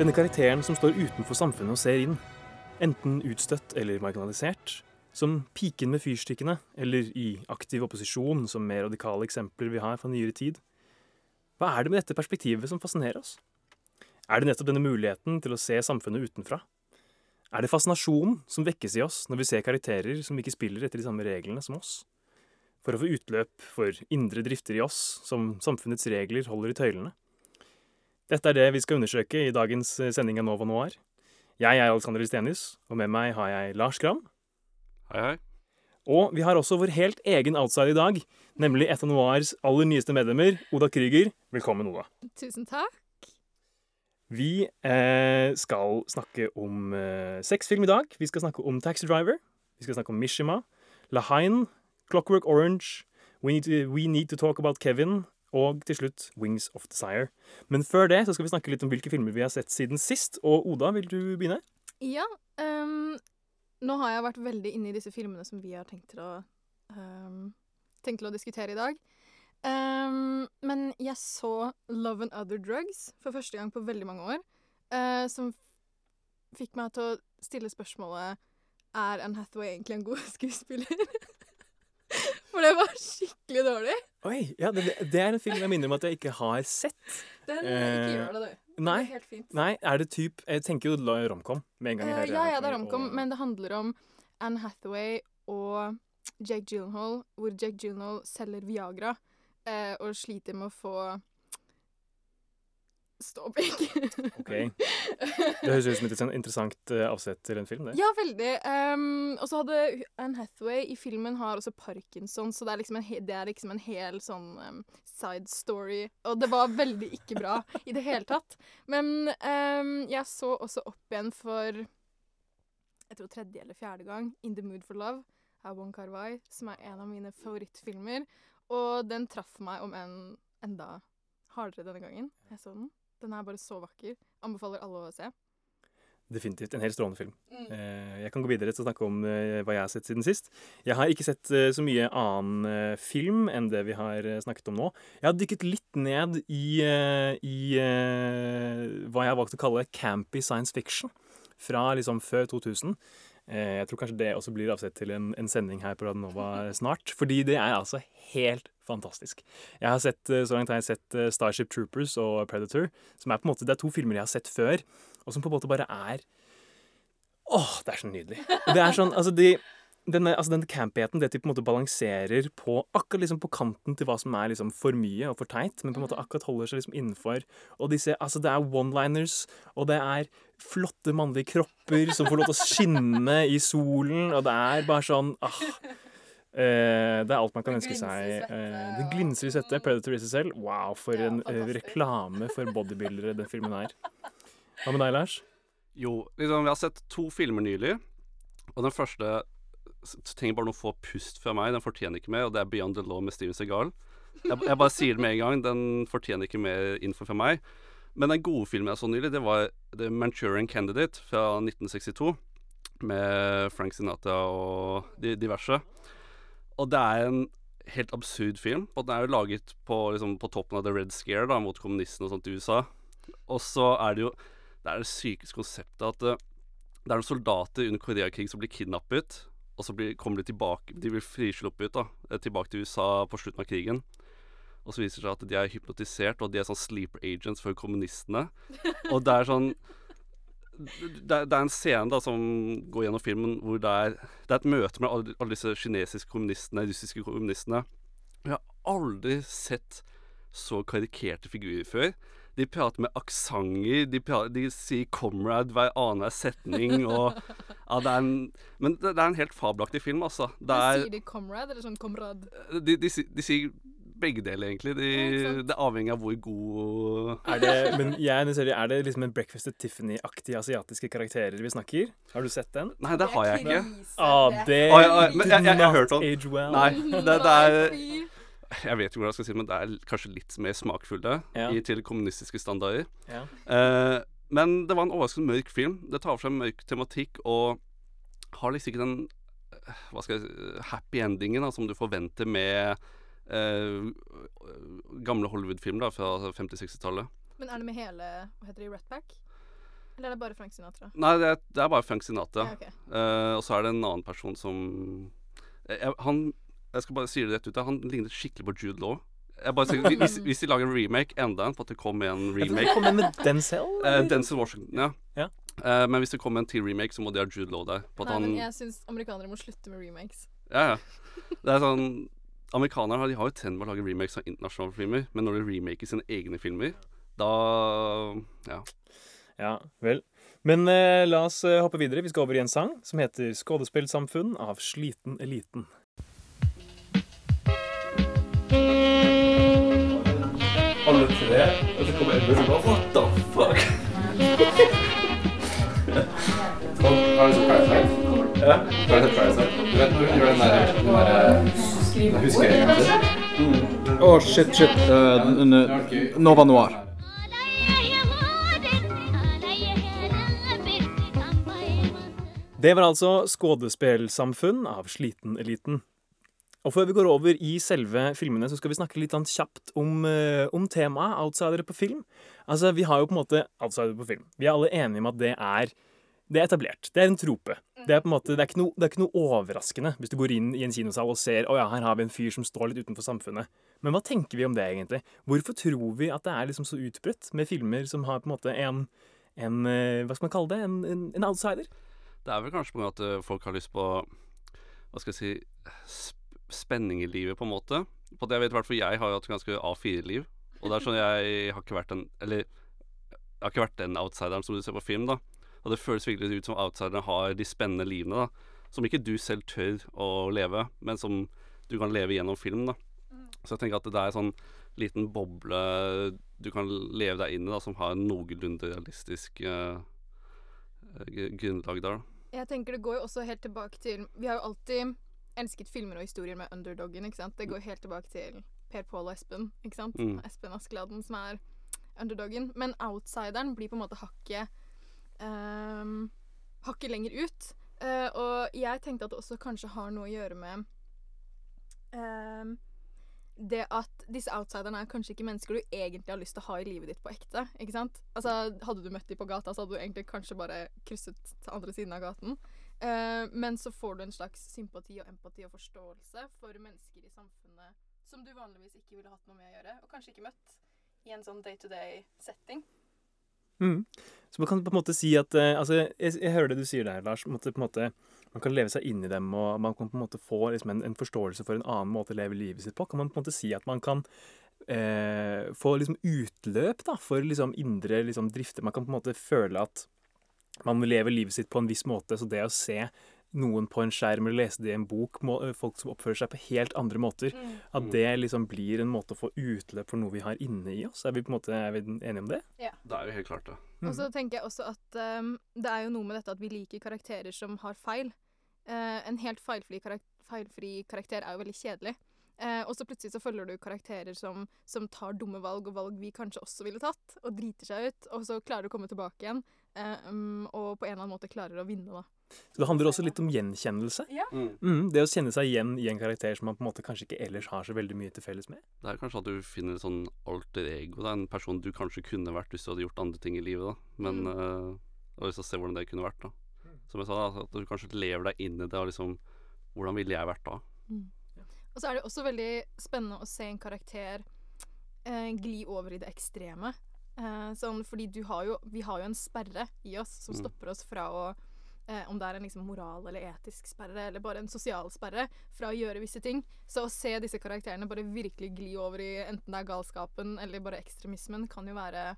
Denne karakteren som står utenfor samfunnet og ser inn. Enten utstøtt eller marginalisert. Som piken med fyrstikkene, eller i aktiv opposisjon, som mer radikale eksempler vi har fra nyere tid. Hva er det med dette perspektivet som fascinerer oss? Er det nettopp denne muligheten til å se samfunnet utenfra? Er det fascinasjonen som vekkes i oss når vi ser karakterer som ikke spiller etter de samme reglene som oss? For å få utløp for indre drifter i oss som samfunnets regler holder i tøylene? Dette er det vi skal undersøke i dagens eh, sending av Nova Noir. Jeg er Alexander Listenius, og med meg har jeg Lars Gram. Hei, hei. Og vi har også vår helt egen outsider i dag, nemlig et av Noirs aller nyeste medlemmer, Oda Krüger. Velkommen, Oda. Tusen takk. Vi eh, skal snakke om eh, sexfilm i dag. Vi skal snakke om Taxi Driver. Vi skal snakke om Mishima, Lahain, Clockwork Orange, We Need to, We Need to Talk About Kevin og til slutt Wings of Desire. Men før det så skal vi snakke litt om hvilke filmer vi har sett siden sist. Og Oda, vil du begynne? Ja, Um, nå har jeg vært veldig inne i disse filmene som vi har tenkt til å, um, tenkt til å diskutere i dag. Um, men jeg så Love and Other Drugs for første gang på veldig mange år. Uh, som fikk meg til å stille spørsmålet Er Anne Hathaway egentlig en god skuespiller? For det var skikkelig dårlig. Oi, ja, det, det er en film jeg minner om at jeg ikke har sett. Den, Eh, ikke gjør det, du. Nei, Det er helt fint. nei, er det typ Jeg tenker jo romcom med en gang jeg Eh, hører ja, ja, det er romcom, og- men det handler om Anne Hathaway og Jake Gyllenhaal, hvor Jake Gyllenhaal selger Viagra eh, og sliter med å få ståpikk. Ok. Det høres ut som et interessant- eh, avsett til en film, det. Ja, veldig. Um, og så hadde Anne Hathaway i filmen har også parkinson, så det er liksom en, he det er liksom en hel sånn um, side story. Og det var veldig ikke bra i det hele tatt. Men um, jeg så også opp igjen for jeg tror tredje eller fjerde gang In The Mood for Love av Wong Kar-wai, som er en av mine favorittfilmer. Og den traff meg om enn enda hardere denne gangen. Jeg så den. Den er bare så vakker. Anbefaler alle å se. Definitivt. En helt strålende film. Mm. Eh, Jeg kan gå videre til å snakke om eh, hva jeg har sett siden sist. Jeg har ikke sett eh, så mye annen film enn det vi har snakket om nå. Jeg har dykket litt ned i, i hva jeg har valgt å kalle campy science fiction. Fra liksom før 2000. Eh, Jeg tror kanskje det også blir avsett til en, en sending her på Radionova snart. Fordi det er altså helt fantastisk. Jeg har sett, eh, Så langt har jeg sett eh, Starship Troopers og Predator. Som er på en måte, Det er to filmer jeg har sett før, og som på en måte bare er Åh, det er så nydelig. Det er sånn, altså de, denne, altså den campigheten, det at de på en måte balanserer på akkurat liksom på kanten til hva som er liksom for mye og for teit, men på en måte akkurat holder seg liksom innenfor. Og disse, altså det er one-liners, og det er flotte mannlige kropper som får lov til å skinne i solen, og det er bare sånn ah, eh, Det er alt man kan ønske seg. Eh, det glinser i svette. Predator i seg selv. Wow, for Ja, en eh, reklame for bodybuildere den filmen er. Hva med deg, Lars? Jo, liksom, vi har sett to filmer nylig, og den første trenger bare noen få pust fra meg. Den fortjener ikke mer, og det er Beyond the Law med Steven Segal. Jeg, jeg bare sier det med en gang. Den fortjener ikke mer info fra meg. Men den gode filmen jeg så nylig, det var The Manchurian Candidate fra 1962. Med Frank Sinatra og de, diverse. Og det er en helt absurd film. Og den er jo laget på, liksom, på toppen av The Red Scare da, mot kommunistene og sånt i USA. Og så er det jo Det er det sykeste konseptet at eh, det er noen soldater under Koreakrig som blir kidnappet, og så blir, kommer de tilbake De blir frisluppet da, eh, tilbake til USA på slutten av krigen. Og så viser det seg at de er hypnotisert, og de er sånn sleeper agents for kommunistene. Og det er sånn det er, det er en scene da som går gjennom filmen hvor det er, det er et møte med alle, alle disse kinesiske kommunistene, russiske kommunistene. Jeg har aldri sett så karikerte figurer før. De prater med aksenter, de, de sier 'comrade' hver annenhver setning, og ja, det er en, Men det, det er en helt fabelaktig film, altså. Det er Sier de 'comrade' eller sånn 'comrade'? de, de, si- de sier begge deler, egentlig. De, Ja, det avhenger av hvor god Er det, men jeg er nysgjerrig, er det liksom en Breakfast at Tiffany-aktige asiatiske karakterer vi snakker? Har du sett den? Nei, det har jeg ikke. Ah, det Oi, ja, men jeg- jeg- jeg har hørt om- Age well. Nei, det, det er Jeg vet ikke hvordan jeg skal si det, men det er kanskje litt mer smakfulle Ja. i, til kommunistiske standarder. Ja. Eh, men det var en overraskende mørk film. Det tar for seg mørk tematikk og har liksom ikke den eh, hva skal jeg si, happy endingen da, som du forventer med eh, gamle Hollywood-filmer fra 50-60-tallet. Men er det med hele Hva heter det, Red Pack? Eller er det bare Frank Sinatra? Nei, det er, det er bare Frank Sinatra. Ja, okay. Eh, og så er det en annen person som jeg, Han Jeg skal bare si det rett ut. Han ligner skikkelig på Jude Law. Jeg bare sier, hvis, hvis de lager en remake, enda en, for at det kommer en remake Kom med Denzel? Eh. Denzel Washington, ja. Ja. Eh, men hvis det kommer en til remake, så må de ha Jude Law der. På at Nei, han, men jeg syns amerikanere må slutte med remakes. ja, ja. Det er sånn Amerikanere har, de har jo trend med å lage remakes av internasjonale filmer, men når de remaker sine egne filmer, da Ja. Ja, vel. Men eh, la oss eh, hoppe videre. Vi skal over i en sang som heter 'Skådespillsamfunn' av Sliten Eliten. Alle tre, og så kommer Edvard og bare What the fuck? Har du sett Parasite? Ja. Har du sett Parasite? Du vet når hun gjør den der, den der huskeringen sin? Å, shit, shit. Uh, Nova Noir. Det var altså 'Skådespillsamfunn' av Sliten Eliten. Og før vi går over i selve filmene, så skal vi snakke litt sånn kjapt om, eh, om temaet outsidere på film. Altså, Vi har jo på en måte outsidere på film. Vi er alle enige om at det er, det er etablert. Det er en trope. Det er på en måte, det er, ikke noe, det er ikke noe overraskende hvis du går inn i en kinosal og ser å ja, her har vi en fyr som står litt utenfor samfunnet. Men hva tenker vi om det, egentlig? Hvorfor tror vi at det er liksom så utbredt med filmer som har på en måte en, en eh, Hva skal man kalle det? En, en, en outsider? Det er vel kanskje av at eh, folk har lyst på Hva skal jeg si spenning i livet, på en måte. På det jeg vet hvert jeg har jo hatt ganske A4-liv. Og det er sånn jeg har ikke vært den Eller jeg har ikke vært den outsideren som du ser på film, da. Og det føles virkelig ut som outsiderne har de spennende livene, da. Som ikke du selv tør å leve, men som du kan leve gjennom film, da. Så jeg tenker at det er en sånn liten boble du kan leve deg inn i, da, som har en noenlunde realistisk uh, grunnlag der, da. Jeg tenker det går jo også helt tilbake til Vi har jo alltid elsket filmer og historier med underdoggen, ikke sant. Det går helt tilbake til Per Pål og Espen, ikke sant. Mm. Espen Askeladden som er underdoggen. Men outsideren blir på en måte hakket um, Hakket lenger ut. Uh, og jeg tenkte at det også kanskje har noe å gjøre med um, det at disse outsiderne er kanskje ikke mennesker du egentlig har lyst til å ha i livet ditt på ekte. ikke sant? Altså, Hadde du møtt dem på gata, så hadde du egentlig kanskje bare krysset til andre siden av gaten. Eh, men så får du en slags sympati og empati og forståelse for mennesker i samfunnet som du vanligvis ikke ville hatt noe med å gjøre, og kanskje ikke møtt i en sånn day to day-setting. Mm. Så man kan på en måte si at uh, altså, jeg, jeg hører det du sier der, Lars. måte- måte, man kan leve seg inn i dem, og man kan på en måte få liksom, en, en forståelse for en annen måte å leve livet sitt på. Kan man på en måte si at man kan uh, få liksom utløp da, for liksom indre liksom, drifter? Man kan på en måte føle at man lever livet sitt på en viss måte. Så det å se noen på en skjerm eller lese det i en bok, må, folk som oppfører seg på helt andre måter, at det liksom blir en måte å få utløp for noe vi har inne i oss. Er vi på en måte er vi enige om det? Ja. Det er jo helt klart det. Og så tenker jeg også at um, det er jo noe med dette at vi liker karakterer som har feil. Uh, en helt feilfri, karak feilfri karakter er jo veldig kjedelig. Uh, og så plutselig så følger du karakterer som, som tar dumme valg, og valg vi kanskje også ville tatt, og driter seg ut, og så klarer du å komme tilbake igjen, eh, mm, og på en eller annen måte klarer å vinne, da. Så det handler også litt om gjenkjennelse. Ja. Mm. Mm, det å kjenne seg igjen i en karakter som man på en måte kanskje ikke ellers har så veldig mye til felles med. Det er kanskje at du finner et sånn alter ego. Da. En person du kanskje kunne vært hvis du hadde gjort andre ting i livet. da Men Mm. øh, Jeg har lyst til å se hvordan det kunne vært. da Som jeg sa, da, at du kanskje lever deg inn i det. Og liksom Hvordan ville jeg vært da? Og så er det også veldig spennende å se en karakter eh, gli over i det ekstreme. Eh, sånn, fordi du har jo, vi har jo en sperre i oss som Mm. stopper oss fra å eh, Om det er en liksom moral eller etisk sperre, eller bare en sosial sperre, fra å gjøre visse ting. Så å se disse karakterene bare virkelig gli over i enten det er galskapen eller bare ekstremismen, kan jo være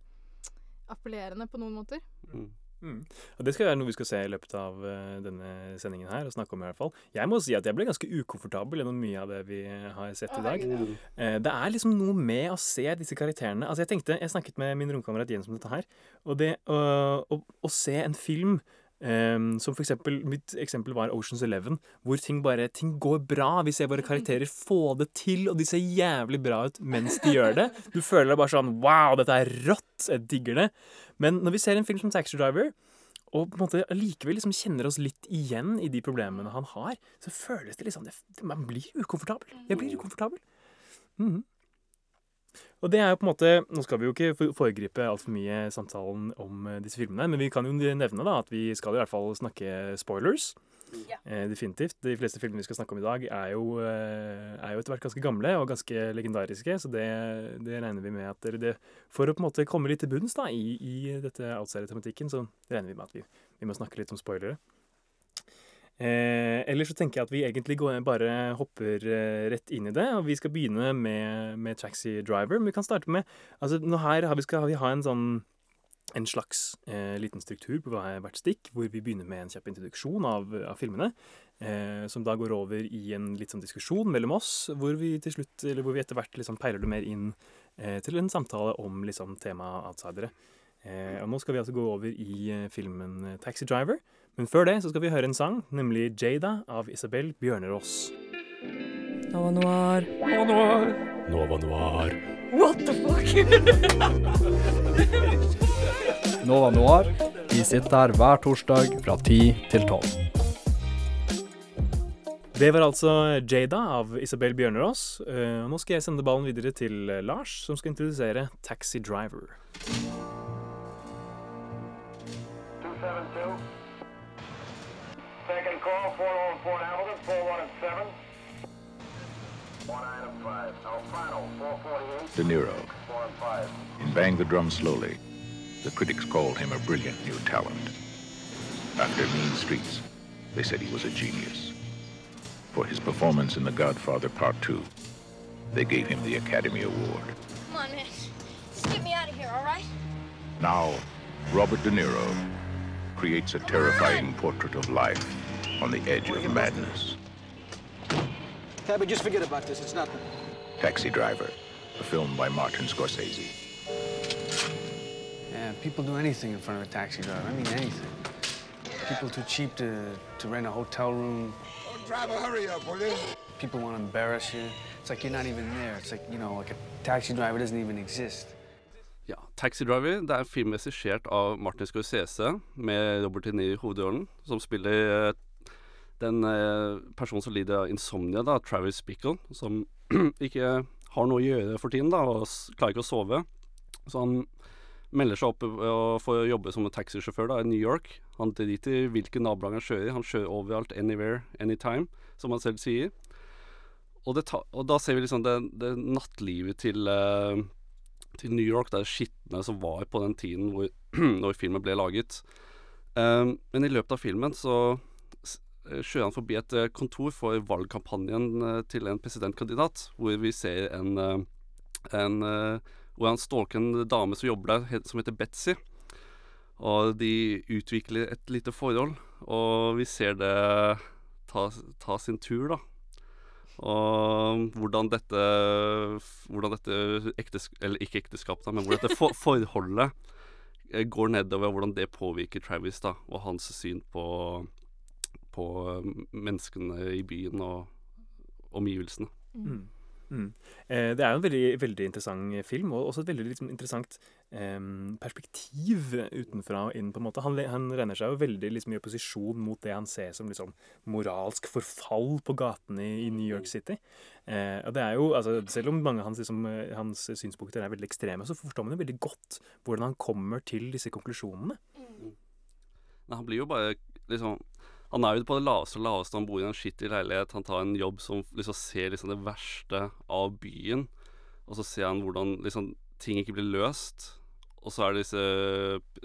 appellerende på noen måter. Mm. Mm. Og Det skal være noe vi skal se i løpet av eh, denne sendingen her. og snakke om i hvert fall. Jeg må si at jeg ble ganske ukomfortabel gjennom mye av det vi har sett i dag. Eh, det er liksom noe med å se disse karakterene Altså Jeg tenkte, jeg snakket med min romkamerat Jens om dette her. Og det å, å, å se en film ehm, som for eksempel, Mitt eksempel var Oceans Eleven, hvor ting bare ting går bra. Vi ser våre karakterer få det til, og de ser jævlig bra ut mens de gjør det. Du føler deg bare sånn Wow, dette er rått! Jeg digger det. Men når vi ser en film som Taxi Driver, og på en måte allikevel liksom kjenner oss litt igjen i de problemene han har, så føles det liksom det, Man blir ukomfortabel. Jeg blir ukomfortabel. Mhm. Og det er jo på en måte Nå skal vi jo ikke for- foregripe altfor mye samtalen om eh, disse filmene, men vi kan jo nevne da at vi skal i hvert fall snakke spoilers. Eh, definitivt. De fleste filmene vi skal snakke om i dag, er jo, eh, er jo etter hvert ganske gamle og ganske legendariske, så det, det regner vi med at dere det, For å på en måte komme litt til bunns da, i, i dette outsider-tematikken, så regner vi med at vi, vi må snakke litt om spoilere. Eh, ellers så tenker jeg at vi egentlig går, bare hopper eh, rett inn i det. Og vi skal begynne med, med Taxi Driver. Men vi kan starte med altså nå her har vi, skal vi ha en sånn en slags eh, liten struktur på hver- hvert stikk, hvor vi begynner med en kjapp introduksjon av, av filmene. Eh, som da går over i en litt sånn diskusjon mellom oss, hvor vi til slutt, eller hvor vi etter hvert liksom peiler det mer inn eh, til en samtale om liksom temaet outsidere. Eh, og nå skal vi altså gå over i eh, filmen Taxi Driver. Men før det så skal vi høre en sang, nemlig Jada av Isabel Bjørnerås. Nova Noir. Nova Noir. What the fuck? Nova Noir. Vi sitter her hver torsdag fra 10 til 12. Det var altså Jada av Isabel Bjørnerås. Eh, nå skal jeg sende ballen videre til eh, Lars, som skal introdusere Taxi Driver. 272. Second call, 4 Fort Hamilton, 417. One item 5. Alfano, 448. De Niro. 4 and 5. In Bang the Drum Slowly, the critics called him a brilliant new talent. After Mean Streets, they said he was a genius. For his performance in The Godfather Part 2, they gave him the Academy Award. Come on, man. Just get me out of here, all right? Now, Robert De Niro creates a terrifying portrait of life on the edge of madness. Tabby, just forget about this. It's nothing. Taxi Driver, a film by Martin Scorsese. Yeah, people do anything in front of a taxi driver. I mean, anything. People too cheap to, to rent a hotel room. Driver, hurry up, will you? People want to embarrass you. It's like you're not even there. It's like, you know, like a taxi driver doesn't even exist. Ja, Taxi Driver det er en film regissert av Martin Scorsese med Robert De Niro i hovedrollen, som spiller den eh, personen som lider av insomnia, da, Travis Bickle, som ikke har noe å gjøre for tiden da, og klarer ikke å sove. Så han melder seg opp og for å jobbe som en taxisjåfør da, i New York. Han driter i hvilke nabolag han kjører i. Han kjører overalt, anywhere, anytime, som han selv sier. Og, ta, og da ser vi liksom det, det nattlivet til uh, til New York, det skitne som var på den tiden hvor, når filmen ble laget. Um, men i løpet av filmen så eh, kjører han forbi et eh, kontor for valgkampanjen eh, til en presidentkandidat, hvor vi ser en, eh, en Hvor han stalker en dame som jobber der, som heter Betzy. Og de utvikler et lite forhold, og vi ser det ta, ta sin tur, da. Og hvordan dette Hvordan dette ektesk eller ikke ekteskapet, men hvordan dette for forholdet går nedover, hvordan det påvirker Travis da, og hans syn på, på eh, menneskene i byen og omgivelsene. Mm. Mm. Eh, det er jo en veldig, veldig interessant film, og også et veldig liksom, interessant eh, perspektiv utenfra og inn. på en måte. Han, han renner seg jo veldig liksom, i opposisjon mot det han ser som liksom, moralsk forfall på gatene i, i New York City. Eh, og det er jo, altså, Selv om mange av hans, liksom, eh, hans synspunkter er veldig ekstreme, så forstår man jo veldig godt hvordan han kommer til disse konklusjonene. Men han blir jo bare liksom Han er jo på det laveste og laveste. Han bor i en skittig leilighet. Han tar en jobb som liksom ser liksom det verste av byen. Og så ser han hvordan liksom ting ikke blir løst. Og så er det disse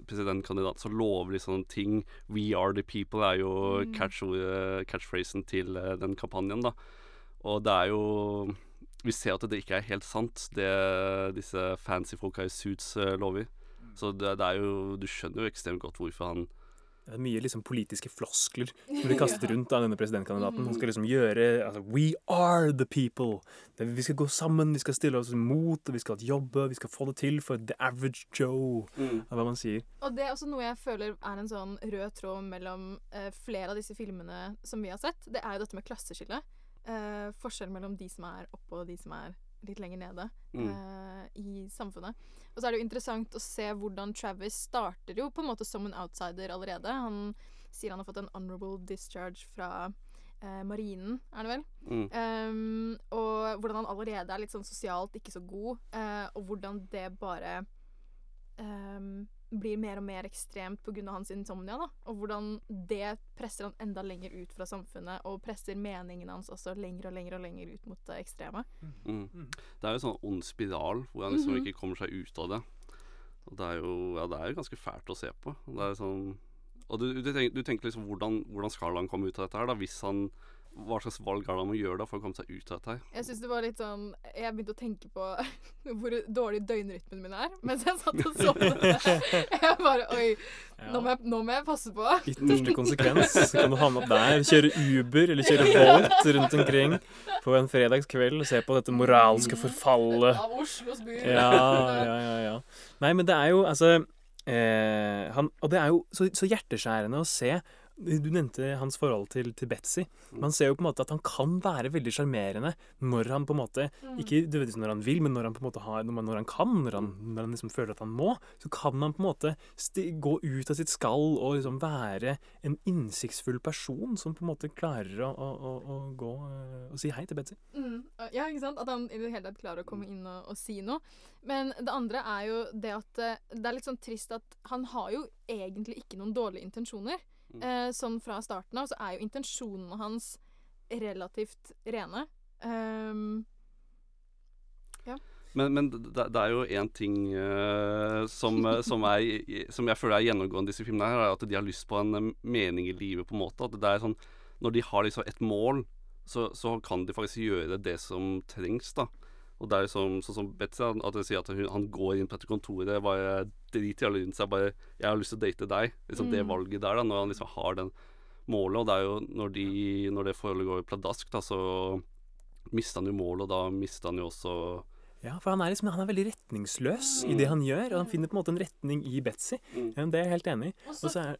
presidentkandidatene som lover liksom ting. 'We are the people' er jo Mm. catch, catchphrasen til eh, den kampanjen, da. Og det er jo Vi ser at det ikke er helt sant, det disse fancy folka i suits eh, lover. Så det, det er jo Du skjønner jo ekstremt godt hvorfor han Det er mye liksom politiske floskler som blir kastet rundt av denne presidentkandidaten. Han skal liksom gjøre altså, We are the people. Det, vi skal gå sammen, vi skal stille oss imot, og vi skal jobbe, vi skal få det til for the average Joe. Mm. Er hva man sier. Og det er også noe jeg føler er en sånn rød tråd mellom eh, flere av disse filmene som vi har sett. Det er jo dette med klasseskille. Eh, forskjell mellom de som er oppe og de som er litt lenger nede Mm. uh, i samfunnet. Og så er det jo interessant å se hvordan Travis starter jo på en måte som en outsider allerede. Han sier han har fått en honorable discharge fra uh, marinen, er det vel? Mm. Um, og hvordan han allerede er litt sånn sosialt ikke så god, uh, og hvordan det bare um, blir mer og mer ekstremt pga. hans insomnia. da Og hvordan det presser han enda lenger ut fra samfunnet, og presser meningene hans også lenger og lenger og lenger ut mot det ekstreme. Mm. Det er jo en sånn ond spiral hvor han liksom Mhm. ikke kommer seg ut av det. Og det er jo, ja, det er jo ganske fælt å se på. Det er sånn Og du, du, tenker, du tenker liksom hvordan, hvordan skal han komme ut av dette her, da? Hvis han Hva slags valg er det man må gjøre da for å komme seg ut av dette? Jeg synes det var litt sånn Jeg begynte å tenke på hvor dårlig døgnrytmen min er mens jeg satt og så på det. Jeg bare Oi, nå, må jeg, nå må jeg passe på. Ytterste konsekvens kan du havne opp der. Kjøre Uber eller kjøre Volt rundt omkring på en fredagskveld og se på dette moralske forfallet. Av Oslos by. Ja, ja, ja, ja. Nei, men det er jo altså eh, han, Og det er jo så, så hjerteskjærende å se. Du nevnte hans forhold til, til Betzy. Man ser jo på en måte at han kan være veldig sjarmerende når han på en måte Mm. Ikke nødvendigvis når han vil, men når han på en måte har, når, han kan, når han, når han liksom føler at han må, så kan han på en måte sti, gå ut av sitt skall og liksom være en innsiktsfull person som på en måte klarer å, å, å, å gå eh, og si hei til Betzy. Mm, ja, ikke sant? At han i det hele tatt klarer å komme inn og, og si noe. Men det andre er jo det at eh, det er litt sånn trist at han har jo egentlig ikke noen dårlige intensjoner. Eh, sånn fra starten av så er jo intensjonene hans relativt rene. Um, ja. Men, men det, det er jo én ting uh, som, eh, som, er, som jeg føler er gjennomgående i disse filmene, her, er at de har lyst på en eh, mening i livet. på en måte. At det er sånn, Når de har liksom et mål, så, så kan de faktisk gjøre det som trengs. da. Og det er jo som, sånn som Betzy, at hun sier at hun, han går inn på dette kontoret, bare driter i alle rundt seg, bare 'Jeg har lyst til å date deg'. Liksom Det Mm. valget der, da, når han liksom har den målet. Og det er jo når, de, når det forholdet går pladask, da, så mister han jo målet, og da mister han jo også Ja, for han er, liksom, han er veldig retningsløs i det han gjør, og han finner på en måte en retning i Betzy. Ja, det er jeg helt enig i. Og så er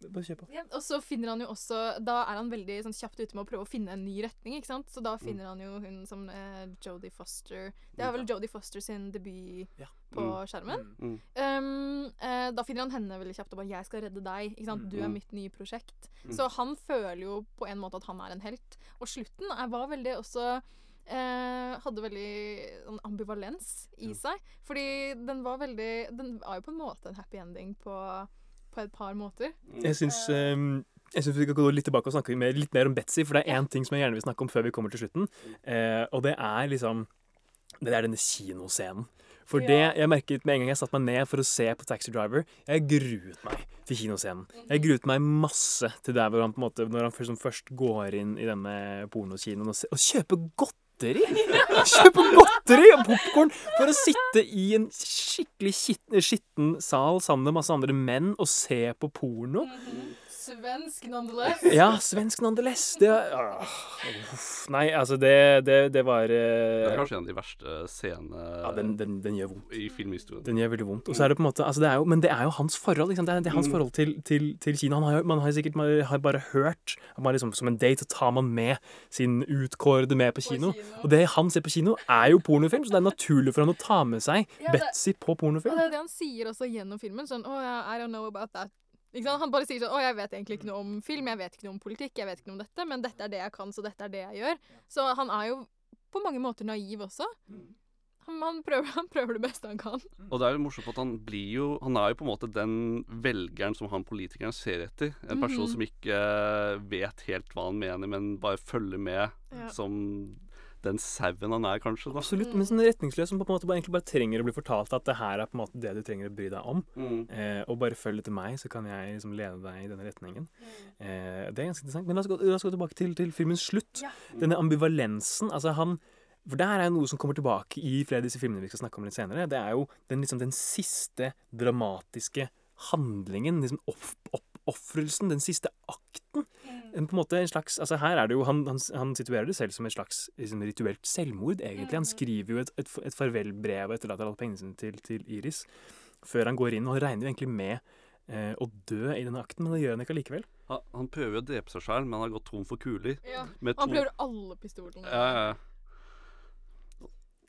Bare kjør på. Ja, og så finner han jo også Da er han veldig sånn, kjapt ute med å prøve å finne en ny retning, ikke sant? Så da Mm. finner han jo hun som eh, Jodie Foster Det er vel Jodie Foster sin debut på Mm. skjermen. Mm. Um, eh, da finner han henne veldig kjapt og bare 'Jeg skal redde deg'. Ikke sant? Du er Mm. mitt nye prosjekt. Mm. Så han føler jo på en måte at han er en helt. Og slutten er, var veldig også eh, hadde veldig sånn ambivalens i seg. Fordi den var veldig Den var jo på en måte en happy ending på, på et par måter. Jeg syns um, jeg synes vi skal gå litt tilbake og snakke mer, litt mer om Betzy, for det er én ting som jeg gjerne vil snakke om før vi kommer til slutten. Eh, og det er liksom Det er denne kinoscenen. For det jeg merket med en gang jeg satte meg ned for å se på Taxi Driver, jeg gruet meg til kinoscenen. Jeg gruet meg masse til der hvor han på en måte Når han først, først går inn i denne pornokinoen og, og kjøper godteri! Kjøpe godteri og popkorn for å sitte i en skikkelig skitten, sal sammen med masse andre menn og se på porno. Svensk nonetheless. Ja, svensk nonetheless. Det ah, uff, Nei, altså, det, det, det var Det eh, er kanskje en av de verste scenene Ja, den, den, den gjør vondt. i filmhistorien. Den gjør veldig vondt. Og så er det på en måte altså det er jo, Men det er jo hans forhold. Liksom. Det, er, det er hans Mm. forhold til, til, til Kina. Han har, jo- man har sikkert man har bare hørt at man liksom, Som en date så tar man med sin utkårede med på kino. Og det han ser på kino, er jo pornofilm, så det er naturlig for han å ta med seg Ja, det- Betzy på Og pornofilm. det er det han sier også gjennom filmen. Sånn oh, yeah, I don't know about that. Ikke sant? Han bare sier sånn Å, jeg vet egentlig ikke noe om film, jeg vet ikke noe om politikk, jeg vet ikke noe om dette, men dette er det jeg kan, så dette er det jeg gjør. Så han er jo på mange måter naiv også. Han, han, prøver, han prøver det beste han kan. Og det er jo morsomt at han blir jo Han er jo på en måte den velgeren som han politikeren ser etter. En person Mhm. som ikke eh, vet helt hva han mener, men bare følger med Ja. som den sauen han er, kanskje. da Absolutt, men sånn retningsløs som på en måte bare, egentlig bare trenger å bli fortalt at det her er på en måte det du trenger å bry deg om. Mm. Eh, og bare følg etter meg, så kan jeg liksom lede deg i denne retningen. Eh, det er ganske interessant. Men la oss gå, la oss gå tilbake til, til filmens slutt. Ja. Denne ambivalensen. Altså, han For det her er jo noe som kommer tilbake i flere av disse filmene vi skal snakke om litt senere. Det er jo den, liksom, den siste dramatiske handlingen, liksom opp, opp, oppofrelsen, den siste akten. En, på en måte en slags, altså her er det jo, Han, han, han situerer det selv som et slags liksom, rituelt selvmord, egentlig. Han skriver jo et, et, et farvelbrev og etterlater alle pengene sine til, til Iris før han går inn. Og han regner jo egentlig med eh, å dø i denne akten, men det gjør han ikke allikevel. Han, han prøver jo å drepe seg sjøl, men han har gått tom for kuler. Ja, Med Han prøver alle pistolene. Ja, ja, ja.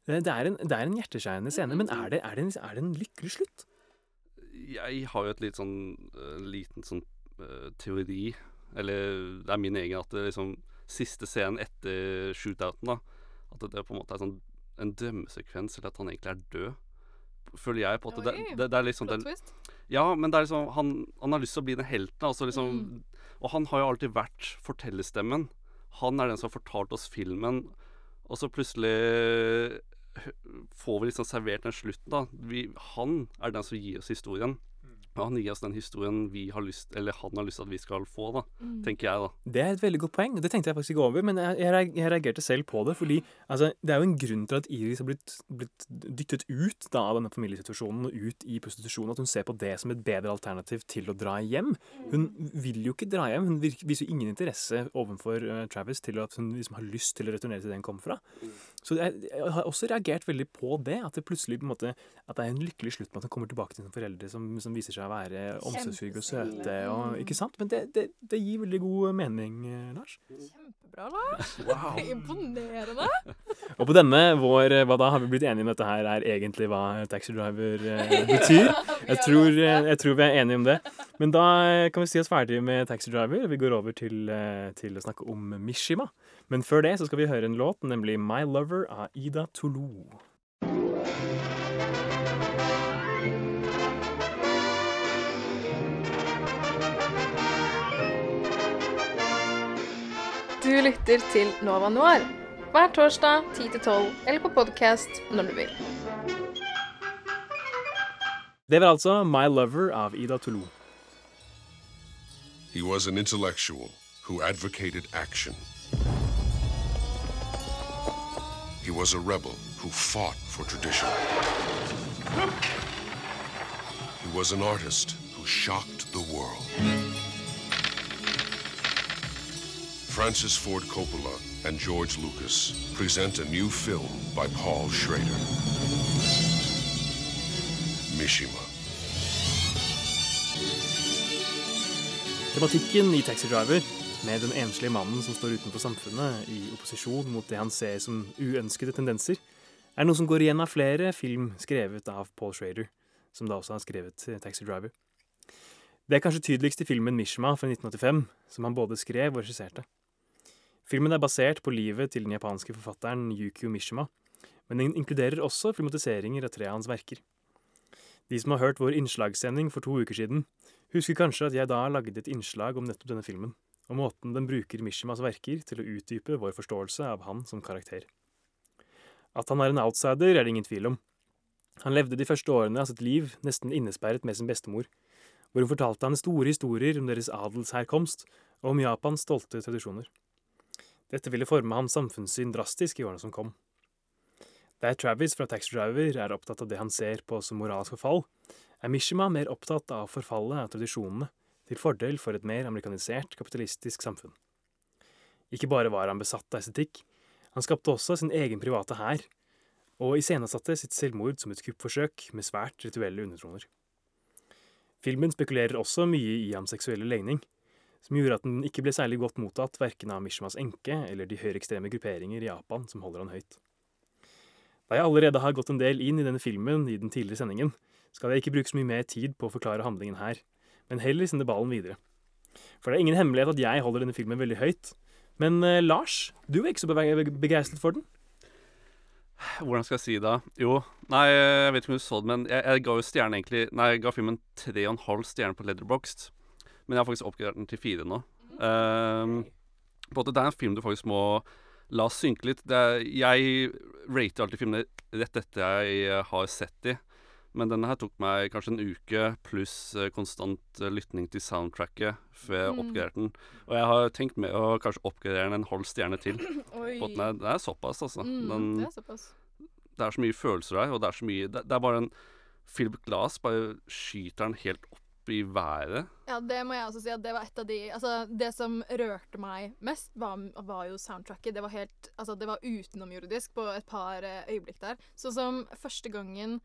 Det, det, er en, det er en hjerteskjærende scene, men er det, er, det en, er det en lykkelig slutt? Jeg har jo et litt sånn eh, liten sånn eh, teori, eller det er min egen, at det liksom siste scenen etter shootouten, da, at det, på en måte er sånn en drømmesekvens, eller at han egentlig er død. Føler jeg på at Oi, Det, det, det er liksom plot twist. Ja, men det er liksom han, han har lyst til å bli den helten, altså liksom Mm. Og han har jo alltid vært fortellerstemmen. Han er den som har fortalt oss filmen, og så plutselig får vi liksom servert den slutten, da. Vi, han er den som gir oss historien. Og han gir oss den historien vi har lyst Eller han har lyst til at vi skal få, da. Mm. Tenker jeg, da. Det er et veldig godt poeng. Det tenkte jeg faktisk ikke over, men jeg, jeg, jeg reagerte selv på det. fordi altså, Det er jo en grunn til at Iris har blitt, blitt dyttet ut da, av denne familiesituasjonen og ut i prostitusjon. At hun ser på det som et bedre alternativ til å dra hjem. Hun vil jo ikke dra hjem. Hun virker, viser jo ingen interesse overfor uh, Travis til at hun liksom har lyst til å returnere til det hun kom fra. Så jeg, jeg har også reagert veldig på det. At det plutselig på en måte, at det er en lykkelig slutt med at han kommer tilbake til sine foreldre som, som viser seg å være omsorgsfulle og søte. Og, ikke sant? Men det, det, det gir veldig god mening, eh, Lars. Kjempebra, Lars. Wow. Imponerende. Og på denne vår Hva da? Har vi blitt enige om dette her er egentlig hva Taxi Driver eh, betyr? Jeg tror, eh, jeg tror vi er enige om det. Men da eh, kan vi si oss ferdige med Taxi Driver. Vi går over til, eh, til å snakke om Mishima. Men før det så skal vi høre en låt, nemlig My Lover av Ida Tolo. Du lytter til Nova Noir hver torsdag 10-12 eller på podkast når du vil. Det var altså My Lover av Ida Tolo. He was an intellectual who advocated action. He was a rebel who fought for tradition. He was an artist who shocked the world. Francis Ford Coppola and George Lucas present a new film by Paul Schrader. Mishima. Tematikken i Taxi Driver, med den enslige mannen som står utenfor samfunnet i opposisjon mot det han ser som uønskede tendenser, er noe som går igjen av flere film skrevet av Paul Schrader, som da også har skrevet eh, Taxi Driver. Det er kanskje tydeligst i filmen Mishima fra 1985, som han både skrev og regisserte. Filmen er basert på livet til den japanske forfatteren Yukio Mishima, men den inkluderer også filmatiseringer av tre av hans verker. De som har hørt vår innslagssending for to uker siden, husker kanskje at jeg da lagde et innslag om nettopp denne filmen, og måten den bruker Mishimas verker til å utdype vår forståelse av han som karakter. At han er en outsider, er det ingen tvil om. Han levde de første årene av sitt liv nesten innesperret med sin bestemor, hvor hun fortalte han store historier om deres adelsherkomst og om Japans stolte tradisjoner. Dette ville forme hans samfunnssyn drastisk i årene som kom. Der Travis fra Taxi Driver er opptatt av det han ser på som moralsk forfall, er Mishima mer opptatt av forfallet av tradisjonene, til fordel for et mer amerikanisert, kapitalistisk samfunn. Ikke bare var han besatt av estetikk, han skapte også sin egen private hær, og iscenesatte sitt selvmord som et kuppforsøk med svært rituelle undertoner. Filmen spekulerer også mye i hans seksuelle legning, som gjorde at den ikke ble særlig godt mottatt verken av Mishimas enke eller de høyreekstreme grupperinger i Japan som holder han høyt. Da jeg allerede har gått en del inn i denne filmen i den tidligere sendingen, skal jeg ikke bruke så mye mer tid på å forklare handlingen her, men heller sende ballen videre. For det er ingen hemmelighet at jeg holder denne filmen veldig høyt. Men eh, Lars, du er ikke så begeistret for den? Hvordan skal jeg si det? Jo, nei, jeg vet ikke om du så det, men jeg, jeg ga jo stjernen egentlig Nei, jeg ga filmen tre og en halv stjerne på Letterboxd. Men jeg har faktisk oppgradert den til fire nå. Um, på måte, det er en film du faktisk må la synke litt. Er, jeg rater alltid filmene rett etter jeg har sett de. Men denne her tok meg kanskje en uke pluss eh, konstant lytning lytting til soundtracket før jeg Mm. oppgraderte den. Og jeg har tenkt med å kanskje oppgradere den en halv stjerne til. Oi. Den er, det er såpass, altså. Mm, Den, det er såpass. det er så mye følelser der, og det er så mye Det, det er bare en Philip Glass bare skyter den helt opp i været. Ja, det må jeg også si at det var et av de Altså, det som rørte meg mest, var, var jo soundtracket. Det var helt Altså, det var utenomjordisk på et par eh, øyeblikk der. Sånn som første gangen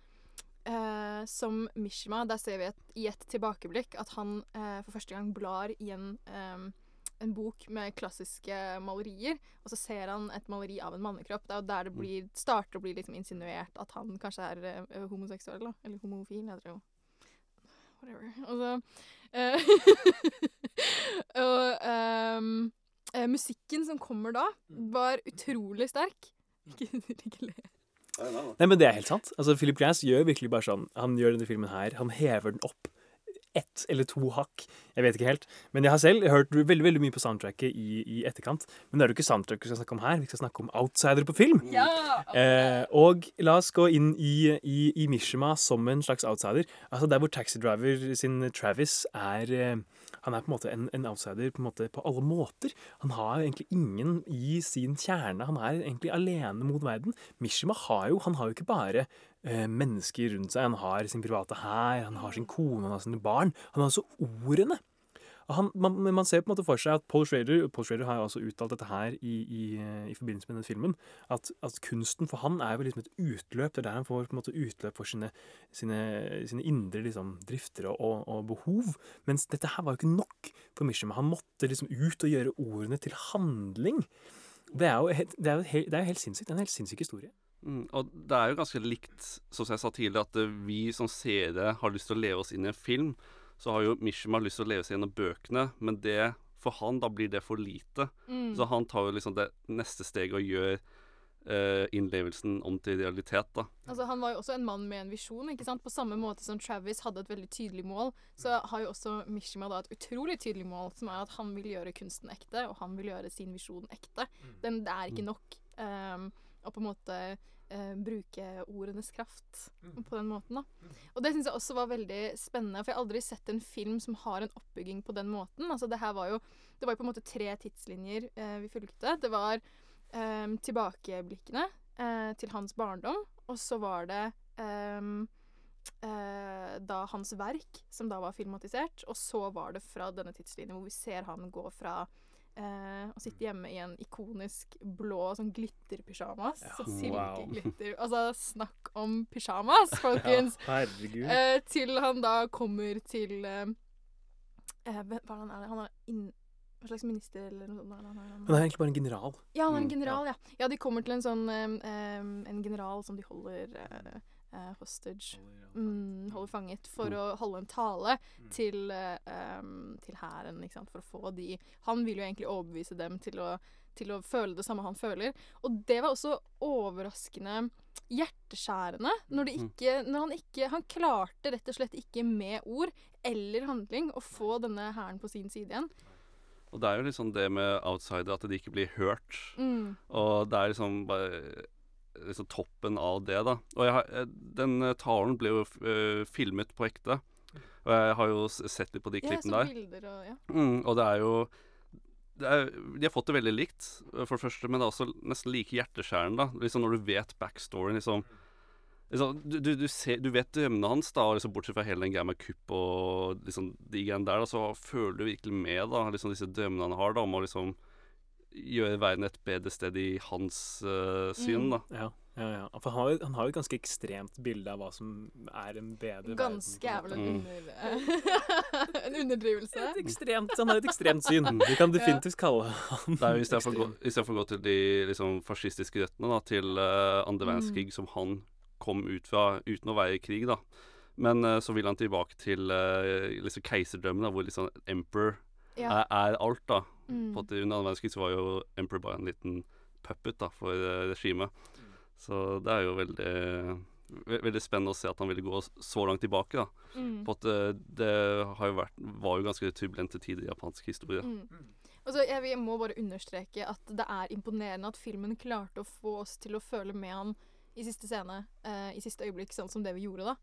eh, som Mishima, der ser vi et, i et tilbakeblikk at han eh, for første gang blar i en eh, en bok med klassiske malerier, og så ser han et maleri av en mannekropp. Det er jo der det blir, starter å bli liksom insinuert at han kanskje er eh, homoseksuell, da. Eller homofil, heter det jo. Whatever. Altså, eh, Og eh, musikken som kommer da, var utrolig sterk. Ikke, ikke le. Nei, men det er helt sant. Altså, Philip Glass gjør virkelig bare sånn Han gjør denne filmen her. Han hever den opp ett eller to hakk. Jeg vet ikke helt. Men jeg har selv hørt veldig veldig mye på soundtracket i, i etterkant. Men det er jo ikke soundtrack vi skal snakke om her. Vi skal snakke om outsidere på film. Ja! Eh, og la oss gå inn i, i, i Mishima som en slags outsider. Altså Der hvor Taxi Driver sin Travis er eh, Han er på en måte en, en outsider på, en måte, på alle måter. Han har egentlig ingen i sin kjerne. Han er egentlig alene mot verden. Mishima har jo Han har jo ikke bare mennesker rundt seg. Han har sin private hær, han har sin kone, han har sine barn. Han har altså ordene. Han, man, man ser på en måte for seg at Paul Schrader Paul Schrader har jo også uttalt dette her i, i, eh, i forbindelse med denne filmen. At, at kunsten for han er jo liksom et utløp. Det er der han får på en måte utløp for sine, sine, sine indre liksom, drifter og, og behov. Mens dette her var jo ikke nok for Mishima. Han måtte liksom ut og gjøre ordene til handling. Det er jo helt, det er jo helt, det er helt sinnssykt. Det er en helt sinnssyk historie. Mm, og det er jo ganske likt, som jeg sa tidligere, at eh, vi som seere har lyst til å leve oss inn i en film. Så har jo Mishima lyst til å leve seg gjennom bøkene, men det for han da blir det for lite. Mm. Så han tar jo liksom det neste steget og gjør eh, innlevelsen om til realitet, da. Altså, han var jo også en mann med en visjon. ikke sant? På samme måte som Travis hadde et veldig tydelig mål, så har jo også Mishima da et utrolig tydelig mål, som er at han vil gjøre kunsten ekte, og han vil gjøre sin visjon ekte. Den, det er ikke nok um, og på en måte eh, bruke ordenes kraft på den måten. da. Og det syns jeg også var veldig spennende, for jeg har aldri sett en film som har en oppbygging på den måten. Altså det her var jo Det var på en måte tre tidslinjer eh, vi fulgte. Det var eh, tilbakeblikkene eh, til hans barndom, og så var det ehm, eh, da hans verk, som da var filmatisert, og så var det fra denne tidslinjen hvor vi ser han gå fra eh, og sitte hjemme i en ikonisk blå sånn glitterpysjamas. Ja, så wow. silkeglitter. Altså, snakk om pysjamas, folkens! Ja, herregud. Eh, til han da kommer til eh, eh, Hva er han er? Han er inn, hva slags minister eller noe sånt? er Han, er, han, Han er egentlig bare en general. ja, han er en Mm, general, ja. Ja, de kommer til en sånn eh, eh, En general som de holder hostage. Mm, holder fanget for Mm. å holde en tale til eh, em, til hæren, for å få de Han vil jo egentlig overbevise dem til å, til å føle det samme han føler. Og det var også overraskende hjerteskjærende når, Mm. ikke, når han ikke Han klarte rett og slett ikke med ord eller handling å få denne hæren på sin side igjen. Og det er jo liksom det med outsider, at de ikke blir hørt. Mm. Og det er liksom bare liksom toppen av det, da. Og har, eh, den eh, talen ble jo eh, filmet på ekte. Og jeg har jo sett litt på de klippene der. bilder og ja. Mm, og det er jo det er, De har fått det veldig likt, for det første, men det er også nesten like hjerteskjærende. da Liksom Når du vet backstoryen, liksom, liksom du, du, du, ser, du vet drømmene hans, da liksom bortsett fra hele den greia med kupp og liksom de greiene der, da, så føler du virkelig med da liksom disse drømmene han har da om å liksom gjøre verden et bedre sted i hans uh, syn. da Ja, ja, ja. For han har, jo, han har jo et ganske ekstremt bilde av hva som er en bedre Ganske er vel en, Mm. under, en underdrivelse. Et ekstremt, han har et ekstremt syn. Vi kan definitivt kalle han Det er jo Istedenfor å gå, å til de liksom, fascistiske røttene, da, til uh, andre Mm. verdenskrig, som han kom ut fra uten å være i krig, da. Men uh, så vil han tilbake til uh, liksom keiserdømmen, da, hvor liksom emperor Ja. er, er alt, da. Mm. På at Under annen verdenskrig så var jo emperor bare en liten puppet da, for regimet. Mm. Så det er jo veldig ve veldig spennende å se at han ville gå så langt tilbake. da Mm. På at eh, det har jo vært, var jo ganske turbulente tider i japansk historie. Mm. Og jeg, jeg må bare understreke at det er imponerende at filmen klarte å få oss til å føle med han i siste scene, eh, i siste øyeblikk, sånn som det vi gjorde da.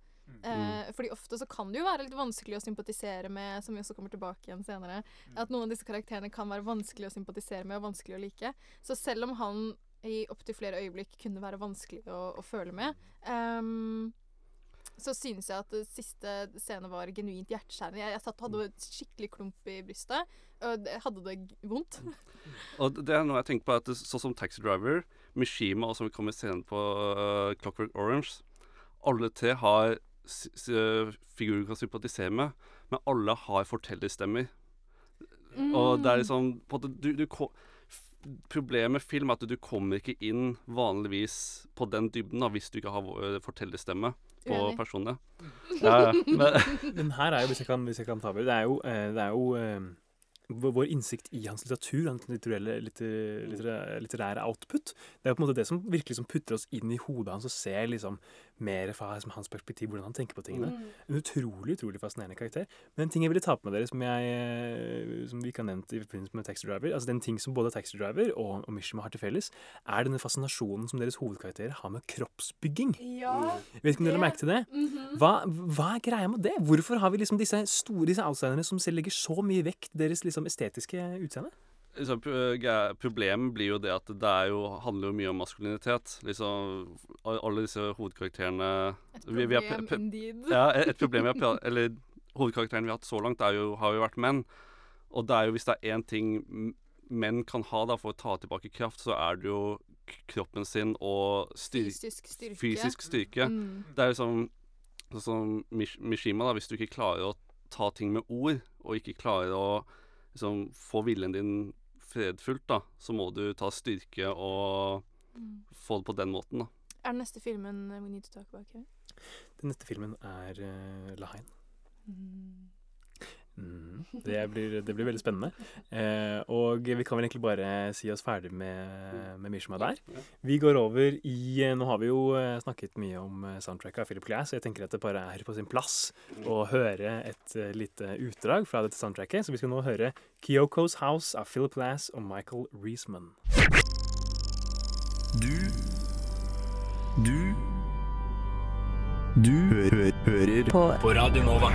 Eh, fordi ofte så kan det jo være litt vanskelig å sympatisere med, som vi også kommer tilbake igjen senere. At noen av disse karakterene kan være vanskelig å sympatisere med og vanskelig å like. Så selv om han i opptil flere øyeblikk kunne være vanskelig å, å føle med, um, så synes jeg at det siste scene var genuint hjerteskjærende. Jeg, jeg satt og hadde et skikkelig klump i brystet. Og det, hadde det vondt. Og det er noe jeg tenker på, at sånn som Taxi Driver, Mishima og som vi kommer senere på uh, Clockwork Orange, alle tre har figurer du kan sympatisere med, men alle har fortellerstemmer. Og det er liksom på en du, du, Problemet med film er at du kommer ikke inn vanligvis på den dybden da, hvis du ikke har fortellerstemme på Uenig. personene. Ja. Men, Men her er jo, hvis jeg kan, hvis jeg kan ta over, det er jo, eh, det er jo eh, vår vår innsikt i hans litteratur, hans litterære, litterære, litterære output. Det er på en måte det som virkelig som putter oss inn i hodet hans og ser liksom mer fra liksom, hans perspektiv, hvordan han tenker på tingene. Mm. En utrolig utrolig fascinerende karakter. Men en ting jeg ville ta på med dere, som, jeg, eh, som vi ikke har nevnt i forbindelse med Taxi Driver, altså den ting som både Taxi Driver og, og Mishima har til felles, er denne fascinasjonen som deres hovedkarakterer har med kroppsbygging. Ja, mm. vet ikke om dere merket det? Mhm. hva, hva er greia med det? Hvorfor har vi liksom disse store disse outsiderne som selv legger så mye vekt deres liksom estetiske utseende? Liksom, problemet blir jo det at det er jo, handler jo mye om maskulinitet. Liksom, alle disse hovedkarakterene Et vi- vi problem indeed. Ja, et problem vi har Eller hovedkarakteren vi har hatt så langt, er jo, har jo vært menn. Og det er jo hvis det er én ting menn kan ha da for å ta tilbake kraft, så er det jo kroppen sin og styr Fysisk styrke. fysisk styrke. Mm. Det er liksom sånn som Mish Mishima, da, hvis du ikke klarer å ta ting med ord, og ikke klarer å liksom, få viljen din fredfullt, da, så må du ta styrke og Mm. få det på den måten, da. Er den neste filmen uh, We Need to Talk About? Kevin? Den neste filmen er uh, Lahain. Mm. Det, blir, det blir veldig spennende. Eh, og vi kan vel egentlig bare si oss ferdig med, med er der. Vi går over i Nå har vi jo eh, snakket mye om eh, soundtracket av Philip Glass, så jeg tenker at det bare er på sin plass å høre et eh, lite utdrag fra dette soundtracket. Så vi skal nå høre Kyoko's House av Philip Glass og Michael Reisman. Du Du Du hø hører på, på Radio Nova.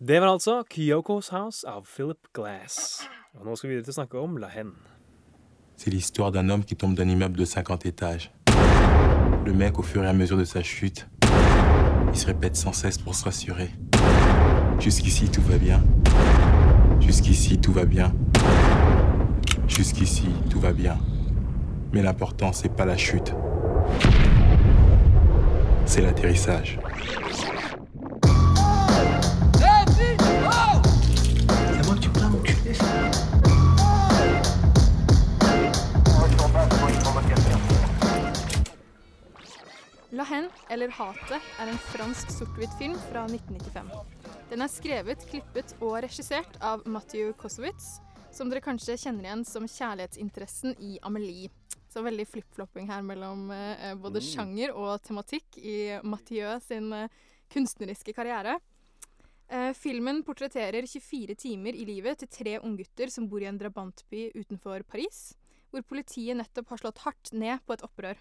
Det var Kyoko's House av Philip Glass. C'est l'histoire d'un homme qui tombe d'un immeuble de 50 étages. Le mec, au fur et à mesure de sa chute, il se répète sans cesse pour se rassurer. Jusqu'ici, tout va bien. Jusqu'ici, tout va bien. Jusqu'ici, tout va bien. Mais l'important, c'est pas la chute. C'est l'atterrissage. La Hen, eller Hatet, er en fransk sort-hvitt-film fra 1995. Den er skrevet, klippet og regissert av Mathieu Kosowitz, som dere kanskje kjenner igjen som kjærlighetsinteressen i Amelie. Så veldig flip-flopping her mellom eh, både Mm. sjanger og tematikk i Mathieu sin eh, kunstneriske karriere. Eh, filmen portretterer 24 timer i livet til tre unggutter som bor i en drabantby utenfor Paris, hvor politiet nettopp har slått hardt ned på et opprør.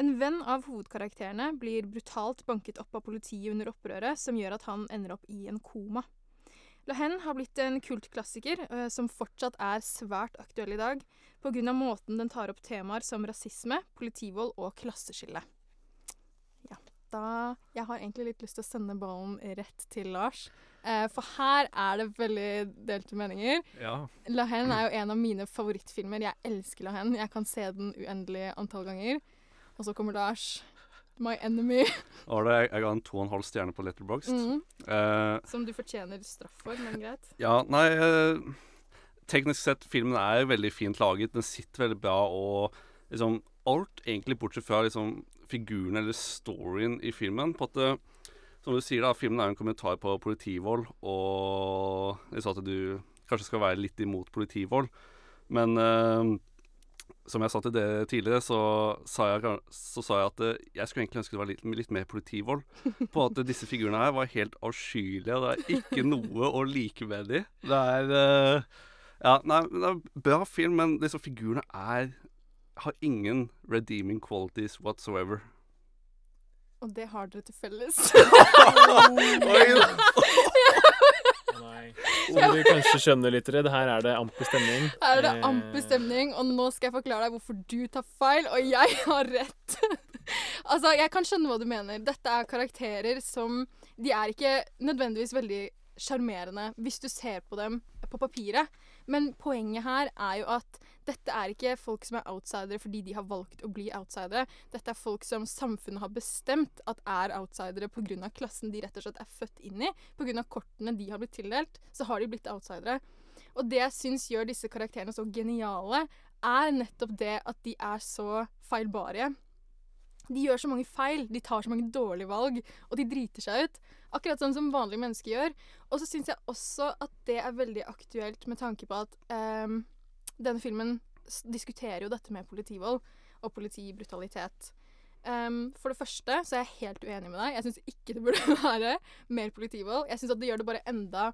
En venn av hovedkarakterene blir brutalt banket opp av politiet under opprøret, som gjør at han ender opp i en koma. La Hen har blitt en kultklassiker eh, som fortsatt er svært aktuell i dag, pga. måten den tar opp temaer som rasisme, politivold og klasseskille. Ja, da Jeg har egentlig litt lyst til å sende ballen rett til Lars, eh, for her er det veldig delte meninger. Ja. La Hen er jo en av mine favorittfilmer. Jeg elsker La Hen. Jeg kan se den uendelig antall ganger. Og så kommer Lars, my enemy, Og det, jeg ga en to og en halv stjerne på Letterboxd. Mm. Uh, som du fortjener straff for, men greit. Ja, nei uh, Teknisk sett, filmen er veldig fint laget. Den sitter veldig bra, og liksom alt egentlig bortsett fra liksom figuren eller storyen i filmen. På at uh, Som du sier, da, filmen er en kommentar på politivold, og jeg sa at du kanskje skal være litt imot politivold. Men som jeg sa til dere tidligere, så sa jeg, så sa jeg at eh, jeg skulle egentlig ønske det var litt, litt mer politivold. På at disse figurene her var helt avskyelige, og det er ikke noe å like med dem. Det er eh, Ja, nei, det er en bra film, men disse figurene er har ingen redeeming qualities whatsoever. Og det har dere til felles. Nei. Som du kanskje skjønner, lyttere, det her er det amper stemning. Her er det Eh, amper stemning, og nå skal jeg forklare deg hvorfor du tar feil, og jeg har rett. altså, jeg kan skjønne hva du mener. Dette er karakterer som De er ikke nødvendigvis veldig sjarmerende hvis du ser på dem på papiret. Men poenget her er jo at dette er ikke folk som er outsidere fordi de har valgt å bli outsidere. Dette er folk som samfunnet har bestemt at er outsidere pga. klassen de rett og slett er født inn i. Pga. kortene de har blitt tildelt, så har de blitt outsidere. Og det jeg syns gjør disse karakterene så geniale, er nettopp det at de er så feilbarlige. De gjør så mange feil, de tar så mange dårlige valg, og de driter seg ut. Akkurat sånn som vanlige mennesker gjør. Og så syns jeg også at det er veldig aktuelt med tanke på at um, denne filmen diskuterer jo dette med politivold og politibrutalitet. Um, for det første så er jeg helt uenig med deg. Jeg syns ikke det burde være mer politivold. Jeg syns at det gjør det bare enda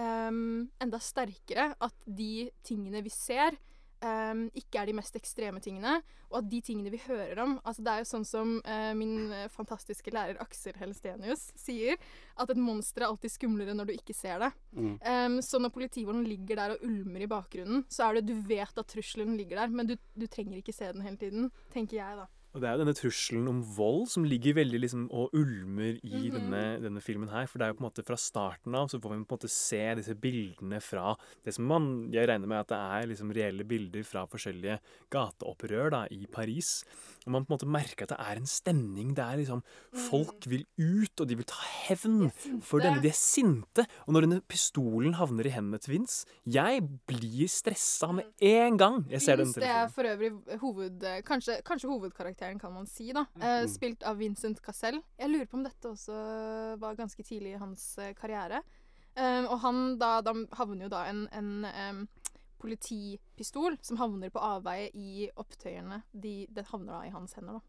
um, enda sterkere at de tingene vi ser, ehm, ikke er de mest ekstreme tingene, og at de tingene vi hører om altså Det er jo sånn som uh, min eh, fantastiske lærer Aksel Helstenius sier, at et monster er alltid skumlere når du ikke ser det. Mm. Um, så når politivåren ligger der og ulmer i bakgrunnen, så er det du vet at trusselen ligger der, men du, du trenger ikke se den hele tiden, tenker jeg, da. Og det er jo denne trusselen om vold som ligger veldig liksom og ulmer i Mhm. denne, denne filmen her. For det er jo på en måte fra starten av så får vi på en måte se disse bildene fra det som man Jeg regner med at det er liksom reelle bilder fra forskjellige gateopprør da, i Paris. Og man på en måte merker at det er en stemning der liksom folk vil ut, og de vil ta hevn for denne. De er sinte. Og når denne pistolen havner i hendene til Vince Jeg blir stressa med en gang jeg ser den telefonen. det er for øvrig hoved, kanskje, kanskje hovedkarakteren, kan man si. da. Eh, Mm. spilt av Vincent Cassell. Jeg lurer på om dette også var ganske tidlig i hans eh, karriere. Um, og han da, da havner jo da en, en politipistol som havner på avveie i opptøyene. De, det havner da i hans hender, da.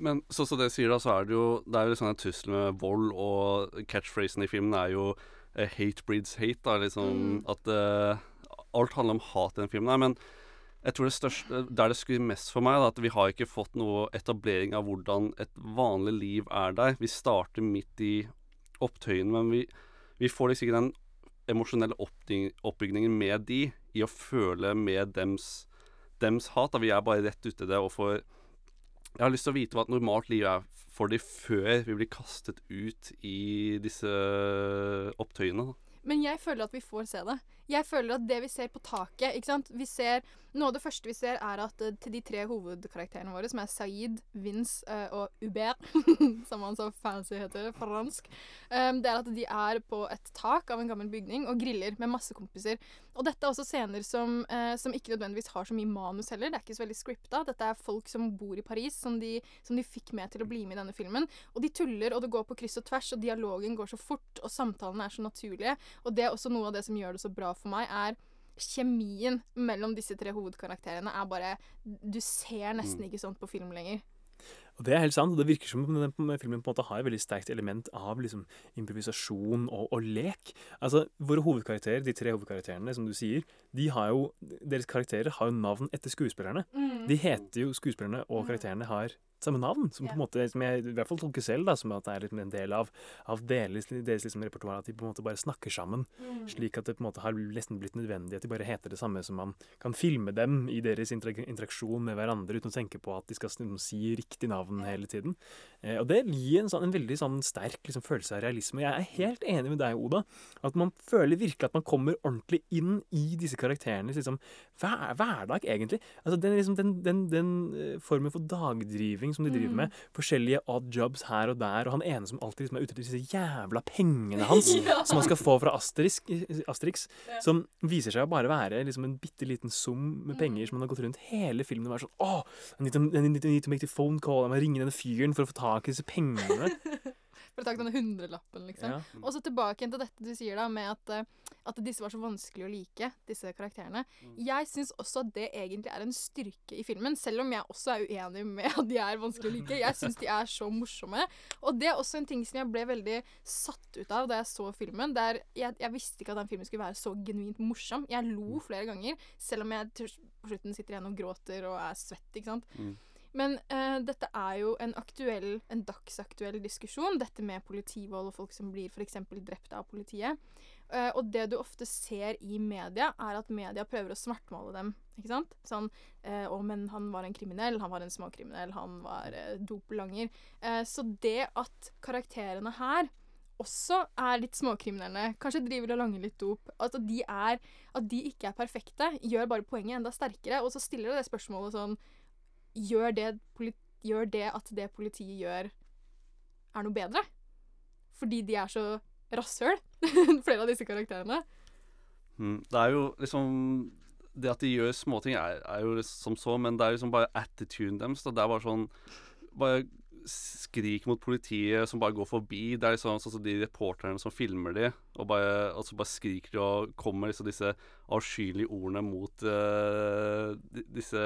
Men sånn som det sier, da, så er det jo Det er jo sånn en trussel med vold, og catchphrasen i filmen er jo eh, 'hate breeds hate'. da, liksom Mm. At uh, alt handler om hat i den filmen her. Men jeg tror det største Der det skurrer mest for meg, da, at vi har ikke fått noe etablering av hvordan et vanlig liv er der. Vi starter midt i opptøyene, men vi, vi får liksom ikke den emosjonelle oppbygningen med de, i å føle med dems, dems hat. Da. Vi er bare rett ute i det og for Jeg har lyst til å vite hva et normalt liv er for de før vi blir kastet ut i disse opptøyene. Men jeg føler at vi får se det. Jeg føler at det vi ser på taket ikke sant? Vi ser, Noe av det første vi ser, er at eh, til de tre hovedkarakterene våre, som er Saeed, Vince eh, og Hubert, som han så fancy heter, fransk, um, det er at de er på et tak av en gammel bygning og griller med masse kompiser. Og dette er også scener som, eh, som ikke nødvendigvis har så mye manus heller. Det er ikke så veldig scripta. Dette er folk som bor i Paris, som de, som de fikk med til å bli med i denne filmen. Og de tuller, og det går på kryss og tvers, og dialogen går så fort, og samtalene er så naturlige. Og det er også noe av det som gjør det så bra for meg, er kjemien mellom disse tre hovedkarakterene er bare Du ser nesten Mm. ikke sånt på film lenger. Og det er helt sant, og det virker som om den filmen på en måte har et veldig sterkt element av liksom improvisasjon og, og lek. Altså, Våre hovedkarakterer, de tre hovedkarakterene, som du sier, de har jo, deres karakterer har jo navn etter skuespillerne. Mm. De heter jo skuespillerne, og karakterene har samme navn. Som på en måte, som jeg i hvert fall tolker selv da, som at det er liksom en del av, av deres, deres liksom repertoar. At de på en måte bare snakker sammen. Mm. Slik at det på en måte har nesten blitt nødvendig at de bare heter det samme som man kan filme dem i deres interaksjon med hverandre uten å tenke på at de skal liksom si riktig navn hele tiden. Eh, og det gir en, sånn, en veldig sånn sterk liksom, følelse av realisme. Jeg er helt enig med deg, Oda. At man føler virkelig at man kommer ordentlig inn i disse karakterenes liksom, hver, hverdag, egentlig. Altså, den, liksom, den, den, den eh, formen for dagdriving som de driver Mm. med. Forskjellige odd jobs her og der. Og han ene som alltid liksom, er ute etter disse jævla pengene hans Ja. som han skal få fra Asterix, Asterix Ja. som viser seg å bare være liksom, en bitte liten sum med Mm. penger som han har gått rundt hele filmen og vært sånn to, I need to- I need to make the phone call. Jeg må ringe denne fyren for å få tak i disse pengene. For å ta denne hundrelappen, liksom. Ja. Og så tilbake igjen til dette du sier da, med at, eh, at disse var så vanskelig å like, disse karakterene. Jeg syns også at det egentlig er en styrke i filmen, selv om jeg også er uenig med at de er vanskelig å like. Jeg syns de er så morsomme. Og det er også en ting som jeg ble veldig satt ut av da jeg så filmen. Der jeg, jeg visste ikke at den filmen skulle være så genuint morsom. Jeg lo flere ganger, selv om jeg til på slutten sitter igjen og gråter og er svett, ikke sant. Mm. Men eh, dette er jo en aktuell, en dagsaktuell diskusjon, dette med politivold og folk som blir f.eks. drept av politiet. Eh, og det du ofte ser i media, er at media prøver å svartmale dem. Ikke sant? Sånn eh, 'Å, men han var en kriminell. Han var en småkriminell. Han var eh, dopelanger'. Eh, så det at karakterene her også er litt småkriminelle, kanskje driver og langer litt dop, at de, er, at de ikke er perfekte, gjør bare poenget enda sterkere. Og så stiller det det spørsmålet sånn Gjør det, gjør det at det politiet gjør, er noe bedre? Fordi de er så rasshøl, flere av disse karakterene. Mm, det er jo liksom Det at de gjør småting, er, er jo som så, men det er liksom bare attituden deres. Det er bare sånn Bare skrik mot politiet som bare går forbi. Det er liksom sånn som de reporterne som filmer de, og, bare, og så bare skriker de og kommer liksom disse avskyelige ordene mot uh, disse,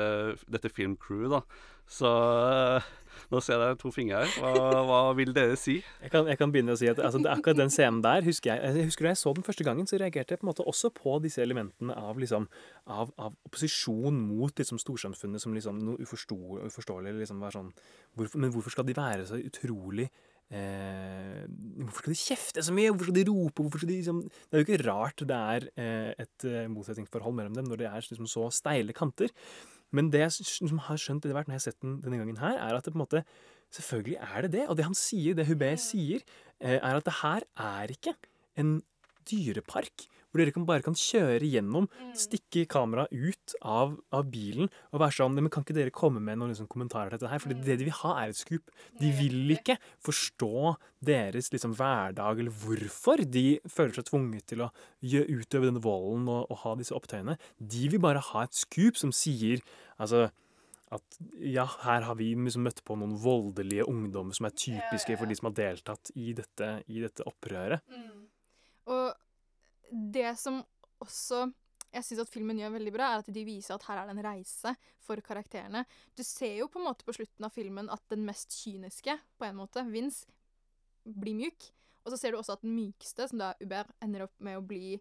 dette filmcrewet, da. Så eh, nå ser jeg to fingre her. Hva, hva vil dere si? Jeg kan, jeg kan begynne å si at altså, akkurat den scenen der husker jeg, jeg husker Da jeg så den første gangen, så reagerte jeg på en måte også på disse elementene av, liksom, av, av opposisjon mot liksom, storsamfunnet som liksom, noe uforståelig. uforståelig. Liksom, sånn, hvorfor, men hvorfor skal de være så utrolig eh, Hvorfor skal de kjefte så mye? Hvorfor skal de rope? Skal de, liksom, det er jo ikke rart det er eh, et eh, motsetningsforhold mellom dem når det er liksom, så steile kanter. Men det jeg s- liksom har skjønt etter hvert når jeg har sett den denne gangen her, er at det på en måte Selvfølgelig er det det. Og det han sier, det Hubert sier, eh, er at det her er ikke en dyrepark hvor dere kan bare kan kjøre gjennom, stikke kameraet ut av, av bilen og være sånn men Kan ikke dere komme med noen liksom, kommentarer til dette her? For det de vil ha, er et skup. De vil ikke forstå deres liksom, hverdag eller hvorfor de føler seg tvunget til å utøve denne volden og, og ha disse opptøyene. De vil bare ha et skup som sier altså at ja, her har vi liksom møtt på noen voldelige ungdommer som er typiske for de som har deltatt i dette, i dette opprøret. Og det som også jeg syns at filmen gjør veldig bra, er at de viser at her er det en reise for karakterene. Du ser jo på en måte på slutten av filmen at den mest kyniske, på en måte, Vince, blir mjuk. Og så ser du også at den mykeste, som da er Hubert, ender opp med å bli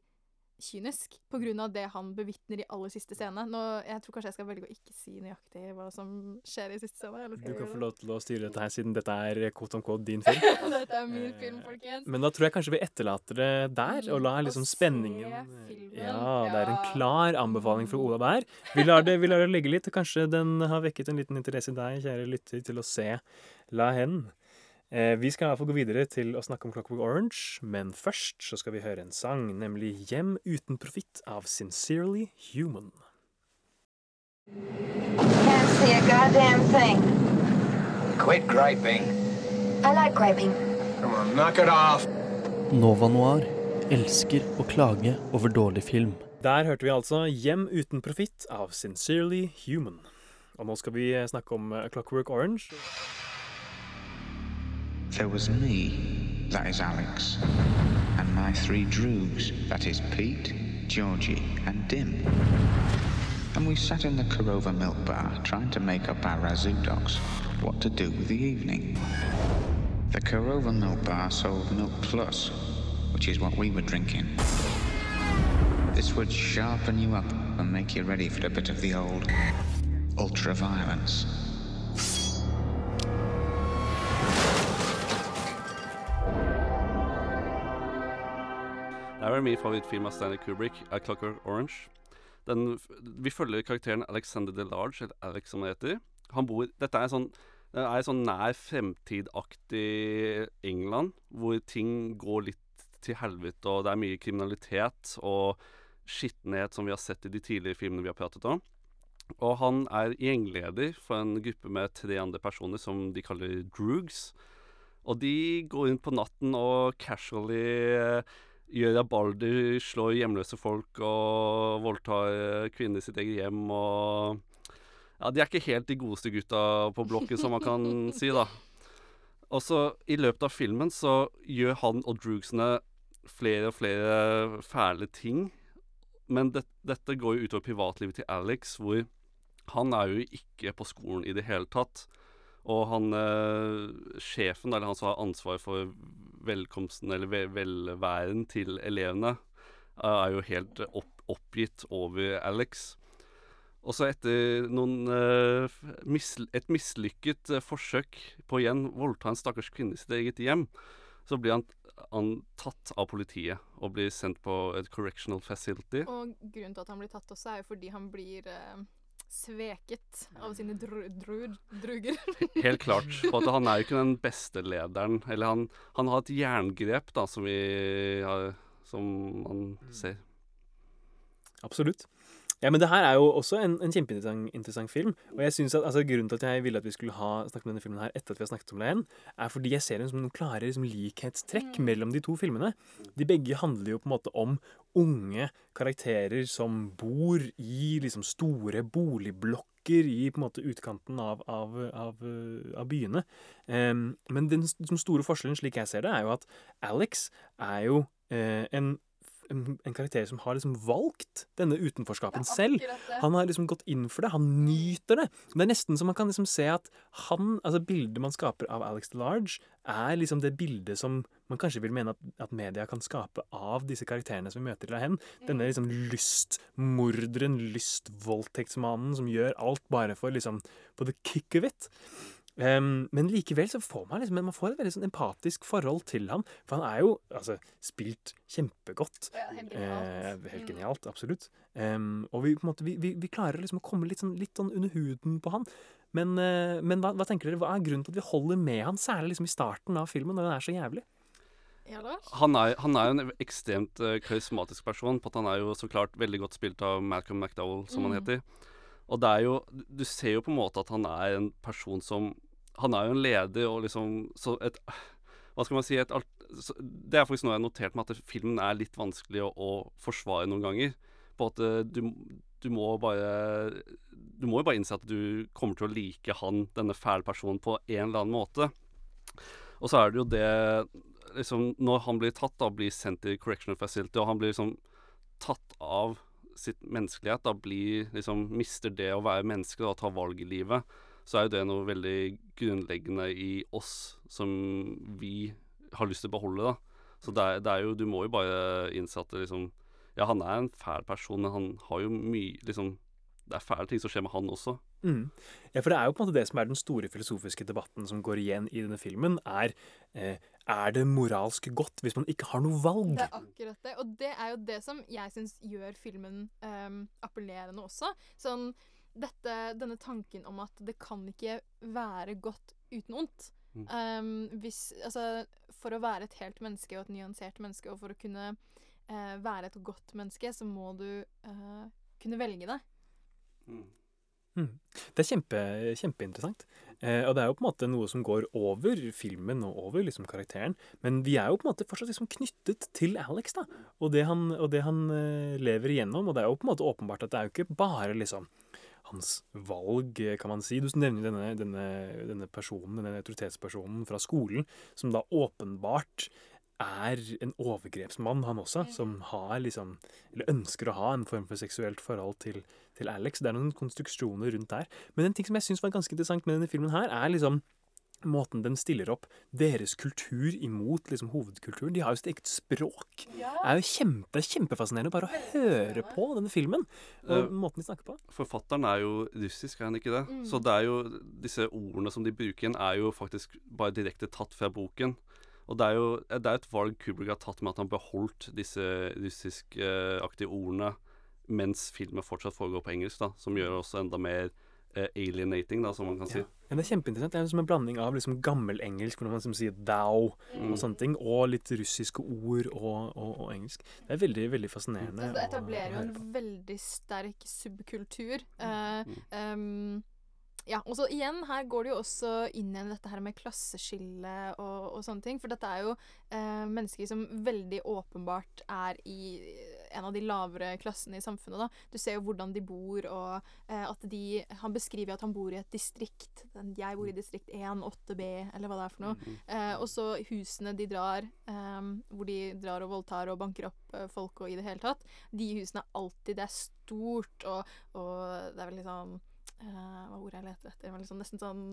kynisk av det han bevitner i aller siste scene. Nå, jeg tror kanskje jeg skal velge å ikke si nøyaktig hva som skjer i siste scene. Eller Du kan få lov til å styre dette her, siden dette er quote on quote din film. Dette er min film, folkens. Men da tror jeg kanskje vi etterlater det der, og lar liksom spenningen Ja, det er en klar anbefaling fra Ola der. Vi lar det, vi lar det ligge litt, kanskje den har vekket en liten interesse i deg, kjære lytter, til å se La hen. Eh, vi skal i hvert fall gå videre til å snakke om Clockwork Orange, men først så skal vi høre en sang, nemlig Hjem uten profitt av Sincerely Human. Can't see a goddamn thing. Quit griping. I like griping. Come on, knock it off. Nova Noir elsker å klage over dårlig film. Der hørte vi altså Hjem uten profitt av Sincerely Human. Og nå skal vi snakke om eh, Clockwork Orange. There was me, that is Alex, and my three droogs, that is Pete, Georgie, and Dim. And we sat in the Corova milk bar trying to make up our razoo docs what to do with the evening. The Corova milk bar sold Milk Plus, which is what we were drinking. This would sharpen you up and make you ready for a bit of the old ultra violence. Er vel min favorittfilm av Stanley Kubrick, A 'Clockwork Orange'. Den, vi følger karakteren Alexander DeLarge, eller Alex som det heter. Han bor, dette er sånn, det er sånn nær fremtidaktig England, hvor ting går litt til helvete, og det er mye kriminalitet og skittenhet som vi har sett i de tidligere filmene vi har pratet om. Og han er gjengleder for en gruppe med tre andre personer som de kaller droogs. Og de går rundt på natten og casually gjør rabalder, slår hjemløse folk og voldtar eh, kvinner i sitt eget hjem og Ja, de er ikke helt de godeste gutta på blokken, som man kan si, da. Og så i løpet av filmen så gjør han og droogsene flere og flere fæle ting. Men det, dette går jo utover privatlivet til Alex, hvor han er jo ikke på skolen i det hele tatt. Og han eh, sjefen, eller han som har ansvar for velkomsten eller ve velværen til elevene, eh, er jo helt opp oppgitt over Alex. Og så etter noen eh, et mislykket eh, forsøk på å igjen voldta en stakkars kvinne i sitt eget hjem, så blir han, han tatt av politiet og blir sendt på et correctional facility. Og grunnen til at han blir tatt også, er jo fordi han blir eh, sveket av sine dru dru, druger. Helt klart. For at han er jo ikke den beste lederen. Eller han, han har et jerngrep, da, som vi har Som man ser. Absolutt. Ja, men det her er jo også en, en kjempeinteressant interessant film. Og jeg synes at altså, Grunnen til at jeg ville at vi skulle ha snakket om denne filmen her etter at vi har snakket om den er fordi jeg ser den som noen klare liksom, likhetstrekk mellom de to filmene. De begge handler jo på en måte om unge karakterer som bor i liksom store boligblokker i på en måte utkanten av, av, av, av byene. Men den den store forskjellen, slik jeg ser det, er jo at Alex er jo eh, en en, karakter som har liksom valgt denne utenforskapen selv. Han har liksom gått inn for det. Han nyter det. Det er nesten så man kan liksom se at han, altså bildet man skaper av Alex DeLarge, er liksom det bildet som man kanskje vil mene at, at media kan skape av disse karakterene som vi møter i La Hen. Denne liksom lystmorderen, lystvoldtektsmannen som gjør alt bare for liksom på the kick of it. Em, men likevel så får man liksom man får et veldig sånn empatisk forhold til ham. For han er jo altså, spilt kjempegodt. Ja, helt genialt. Eh, helt genialt, absolutt. Um, og vi, på en måte, vi, vi, vi klarer liksom å komme litt sånn, litt sånn under huden på han. Men, uh, men hva, hva tenker dere, hva er grunnen til at vi holder med han, særlig liksom i starten av filmen, når han er så jævlig? Ja, Lars? Han er, han er jo en ekstremt uh, karismatisk person. På at han er jo så klart veldig godt spilt av Malcolm McDowell, som han Mm. heter. Og det er jo Du ser jo på en måte at han er en person som Han er jo en leder og liksom Så et Hva skal man si et, Det er faktisk noe jeg har notert meg, at filmen er litt vanskelig å, å forsvare noen ganger. På at eh, du, du må bare Du må jo bare innse at du kommer til å like han, denne fæle personen, på en eller annen måte. Og så er det jo det liksom, Når han blir tatt, da, blir sendt til correctional facility, og han blir liksom tatt av sitt menneskelighet, da blir liksom Mister det å være menneske og ta valg i livet, så er jo det noe veldig grunnleggende i oss som vi har lyst til å beholde, da. Så det er, det er jo Du må jo bare innse at liksom Ja, han er en fæl person, men han har jo mye liksom Det er fæle ting som skjer med han også. Mm. Ja, for det er jo på en måte det som er den store filosofiske debatten som går igjen i denne filmen, er eh, er det moralsk godt hvis man ikke har noe valg? Det er akkurat det. Og det er jo det som jeg syns gjør filmen ehm, appellerende også. Sånn dette, denne tanken om at det kan ikke være godt uten ondt. Mm. Um, hvis, altså, for å være et helt menneske og et nyansert menneske, og for å kunne uh, være et godt menneske, så må du uh, kunne velge det. Mm. Det er kjempe, kjempeinteressant. Eh, og det er jo på en måte noe som går over filmen og over liksom karakteren. Men vi er jo på en måte fortsatt liksom knyttet til Alex da, og det han, og det han eh, lever igjennom. Og det er jo på en måte åpenbart at det er jo ikke bare liksom hans valg, eh, kan man si. Du nevner denne, denne, denne personen, denne autoritetspersonen fra skolen, som da åpenbart er en overgrepsmann, han også, som har liksom Eller ønsker å ha en form for seksuelt forhold til, til Alex. Det er noen konstruksjoner rundt der. Men en ting som jeg syns var ganske interessant med denne filmen her, er liksom måten de stiller opp deres kultur imot liksom hovedkulturen. De har jo sitt eget språk. Det er jo kjempe, kjempefascinerende bare å høre på denne filmen. Og uh, måten de snakker på. Forfatteren er jo russisk, er han ikke det? Mm. Så det er jo disse ordene som de bruker igjen, er jo faktisk bare direkte tatt fra boken. Og det er jo det er et valg Kubrick har tatt med at han beholdt disse russiskaktige ordene mens filmen fortsatt foregår på engelsk, da, som gjør det også enda mer eh, alienating, da, som man kan si. Ja, det er kjempeinteressant. Det er som en blanding av liksom gammelengelsk, hvor man liksom sier «dow», Mm. og sånne ting, og litt russiske ord og, og, og engelsk. Det er veldig veldig fascinerende. Altså, det etablerer jo en veldig sterk subkultur. Mm. Eh, um, ja, og så igjen, her går det jo også inn igjen dette her med klasseskille og, og sånne ting. For dette er jo eh, mennesker som veldig åpenbart er i en av de lavere klassene i samfunnet. da. Du ser jo hvordan de bor, og eh, at de Han beskriver at han bor i et distrikt. Jeg bor i distrikt 1, 8B, eller hva det er for noe. Eh, og så husene de drar, eh, hvor de drar og voldtar og banker opp eh, folk og i det hele tatt. De husene er alltid Det er stort, og, og det er vel liksom eh, Hva ordet jeg leter etter? Men liksom nesten sånn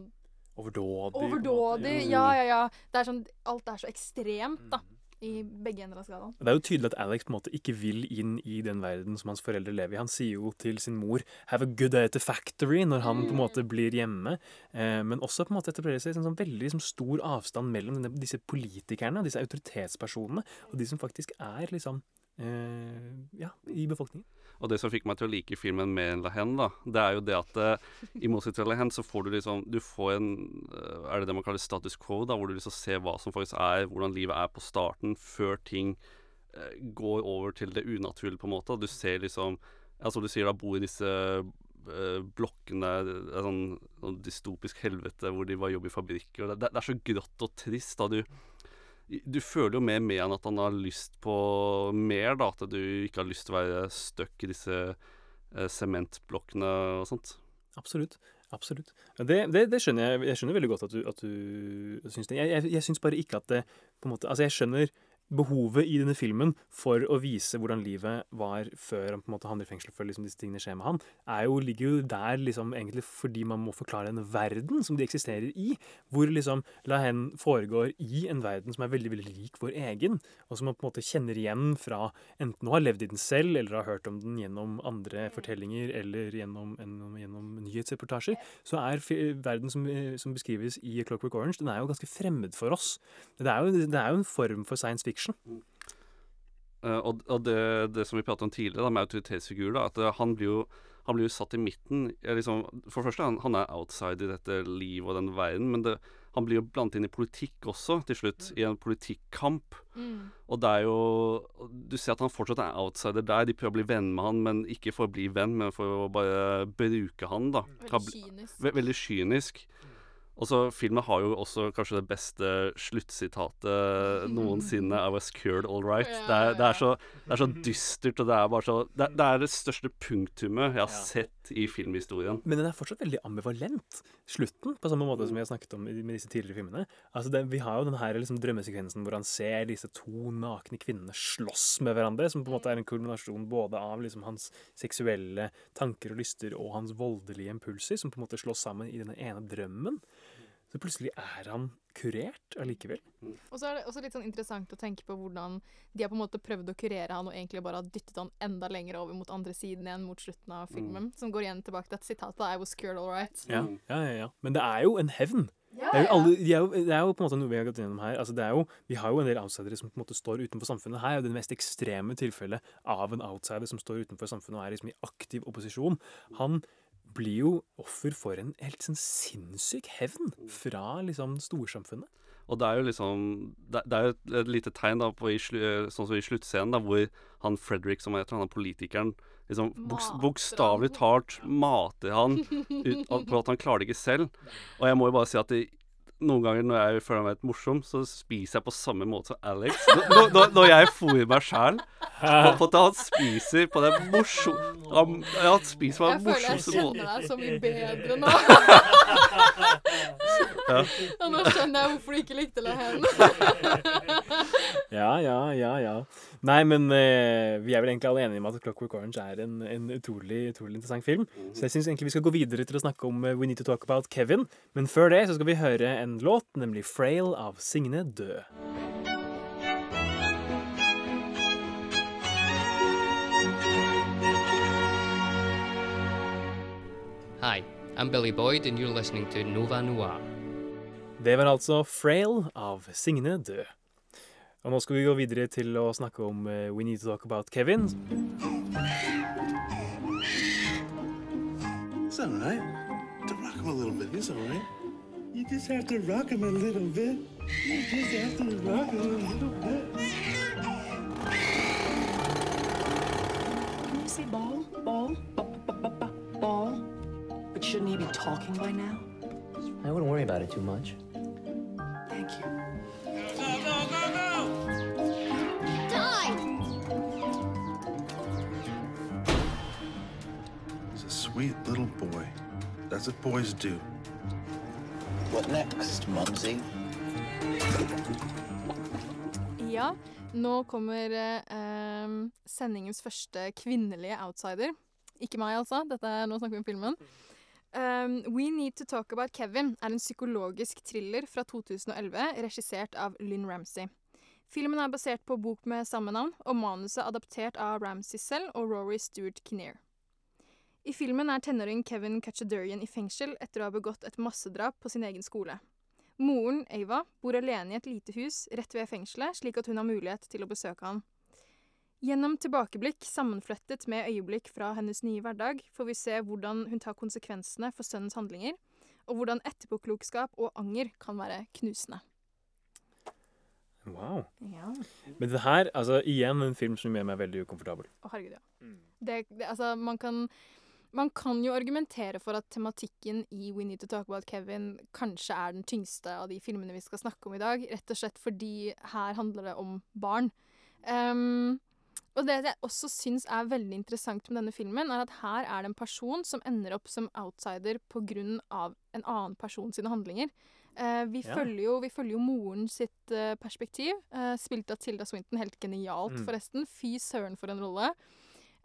Overdådig. Overdådig. Ja, ja, ja. Det er sånn Alt er så ekstremt, da. I begge ender av skalaen. Det er jo tydelig at Alex på en måte ikke vil inn i den verden som hans foreldre lever i. Han sier jo til sin mor 'have a good day at the factory' når han på en måte blir hjemme. Eh, men også på en måte etablerer seg en sånn veldig liksom, stor avstand mellom denne, disse politikerne, disse autoritetspersonene, og de som faktisk er liksom eh, ja, i befolkningen. Og det som fikk meg til å like filmen mer enn La Hen, da, det er jo det at eh, i motsetning til La Hen, så får du liksom Du får en eh, Er det det man kaller status quo, da, hvor du liksom ser hva som faktisk er, hvordan livet er på starten, før ting eh, går over til det unaturlige, på en måte. Du ser liksom Ja, som du sier, da bor i disse eh, blokkene er sånn, sånn dystopisk helvete hvor de bare jobber i fabrikker. Det, det er så grått og trist. da du du føler jo mer med han at han har lyst på mer, da. At du ikke har lyst til å være stuck i disse eh, sementblokkene og sånt. Absolutt. Absolutt. Det, det, det skjønner jeg. Jeg skjønner veldig godt at du, at du syns det. Jeg, jeg, jeg syns bare ikke at det på en måte Altså, jeg skjønner behovet i denne filmen for å vise hvordan livet var før han på en måte havner i fengsel, før liksom disse tingene skjer med han, jo, ligger jo der liksom egentlig fordi man må forklare en verden som de eksisterer i, hvor liksom La Hen foregår i en verden som er veldig veldig lik vår egen, og som man på en måte kjenner igjen fra enten å ha levd i den selv, eller har hørt om den gjennom andre fortellinger, eller gjennom, gjennom, gjennom nyhetsreportasjer, så er verden som, som beskrives i Clockwork Orange, den er jo ganske fremmed for oss. Det er jo, det er jo en form for science fiction. Eh, og og det, det som vi pratet om tidligere, da, med autoritetsfigurer, da, at eh, han blir jo han blir jo satt i midten. Liksom, for det første, han, han er outside i dette livet og den verden, men det, han blir jo blandet inn i politikk også, til slutt. I en politikkamp. Mm. Og det er jo Du ser at han fortsatt er outsider der. De prøver å bli venn med han, men ikke for å bli venn, men for å bare bruke han, da. Veldig kynisk. Ve veldig kynisk. Og så Filmen har jo også kanskje det beste sluttsitatet noensinne. I was cured all right. Ja, Det, er, det, er så, det er så dystert, og det er bare så Det, det er det største punktumet jeg har sett i filmhistorien. Men den er fortsatt veldig ambivalent, slutten, på samme måte som vi har snakket om med disse tidligere filmene. Altså det, Vi har jo den her liksom drømmesekvensen hvor han ser disse to nakne kvinnene slåss med hverandre, som på en måte er en kulminasjon både av liksom hans seksuelle tanker og lyster og hans voldelige impulser, som på en måte slåss sammen i denne ene drømmen. Så plutselig er han kurert allikevel. Og så er det også litt sånn interessant å tenke på hvordan de har på en måte prøvd å kurere han og egentlig bare har dyttet han enda lenger over mot andre siden igjen mot slutten av filmen. Som går igjen tilbake til at sitatet I was cured all right. Ja, ja, ja, ja. Men det er jo en hevn. Ja, det, er jo ja. alle, de er jo, det er jo på en måte noe vi har gått gjennom her. Altså, det er jo, vi har jo en del outsidere som på en måte står utenfor samfunnet. Her er jo det mest ekstreme tilfellet av en outsider som står utenfor samfunnet og er liksom i aktiv opposisjon. Han blir jo offer for en helt sånn sinnssyk hevn fra liksom storsamfunnet. Og det er jo liksom Det, det er jo et, et lite tegn da på i, eh, sånn som i sluttscenen, da, hvor han Fredrik, som heter han annet politikeren, liksom boks, bokstavelig talt mater han ut, på at han klarer det ikke selv. Og jeg må jo bare si at det, noen ganger når jeg føler meg litt morsom, så spiser jeg på samme måte som Alex. Når, når, når jeg fôrer meg sjæl på, at han spiser på den morsomme Han, han spiser på Jeg morsomste måten. jeg føler jeg kjenner deg så mye bedre nå. Ja. Og nå skjønner jeg hvorfor du ikke likte det Hen. Ja, ja, ja, ja. Nei, men uh, vi er vel egentlig alle enige om at Clockwork Orange er en, en utrolig, utrolig interessant film. Så jeg syns egentlig vi skal gå videre til å snakke om eh, We Need to Talk About Kevin. Men før det så skal vi høre en låt, nemlig Frail av Signe Død. Hi, I'm Billy Boyd, and you're listening to Nova Noir. Det var altså Frail av Signe Død. Og nå skal vi gå videre til å snakke om eh, We Need to Talk About Kevin. It's all right. To rock him a little bit. It's all right. You just have to rock him a little bit. You just have to rock him a little bit. Can you say ball? Ball? Ball? But shouldn't he be talking by now? I wouldn't worry about it too much. Thank you. Sweet little boy. That's what boys do. What next, Mumsy? Ja, nå kommer eh, sendingens første kvinnelige outsider. Ikke meg, altså. Dette er, nå snakker vi om filmen. Um, We Need to Talk About Kevin er en psykologisk thriller fra 2011, regissert av Lynn Ramsey. Filmen er basert på bok med samme navn, og manuset adaptert av Ramsey selv og Rory Stewart Kinnear. I filmen er tenåring Kevin Kachadurian i fengsel etter å ha begått et massedrap på sin egen skole. Moren, Ava, bor alene i et lite hus rett ved fengselet, slik at hun har mulighet til å besøke ham. Gjennom tilbakeblikk sammenflettet med øyeblikk fra hennes nye hverdag får vi se hvordan hun tar konsekvensene for sønnens handlinger, og hvordan etterpåklokskap og anger kan være knusende. Wow. Ja. Men det her, altså igjen en film som gjør meg veldig ukomfortabel. Å, herregud, ja. Det, det, altså, man kan, man kan jo argumentere for at tematikken i We Need to Talk About Kevin kanskje er den tyngste av de filmene vi skal snakke om i dag, rett og slett fordi her handler det om barn. Um, og det jeg også syns er veldig interessant med denne filmen, er at her er det en person som ender opp som outsider av en annen person sine handlinger. Uh, vi, Ja. følger jo, vi følger jo moren sitt uh, perspektiv, uh, spilt av Tilda Swinton, helt genialt Mm. forresten. Fy søren for en rolle.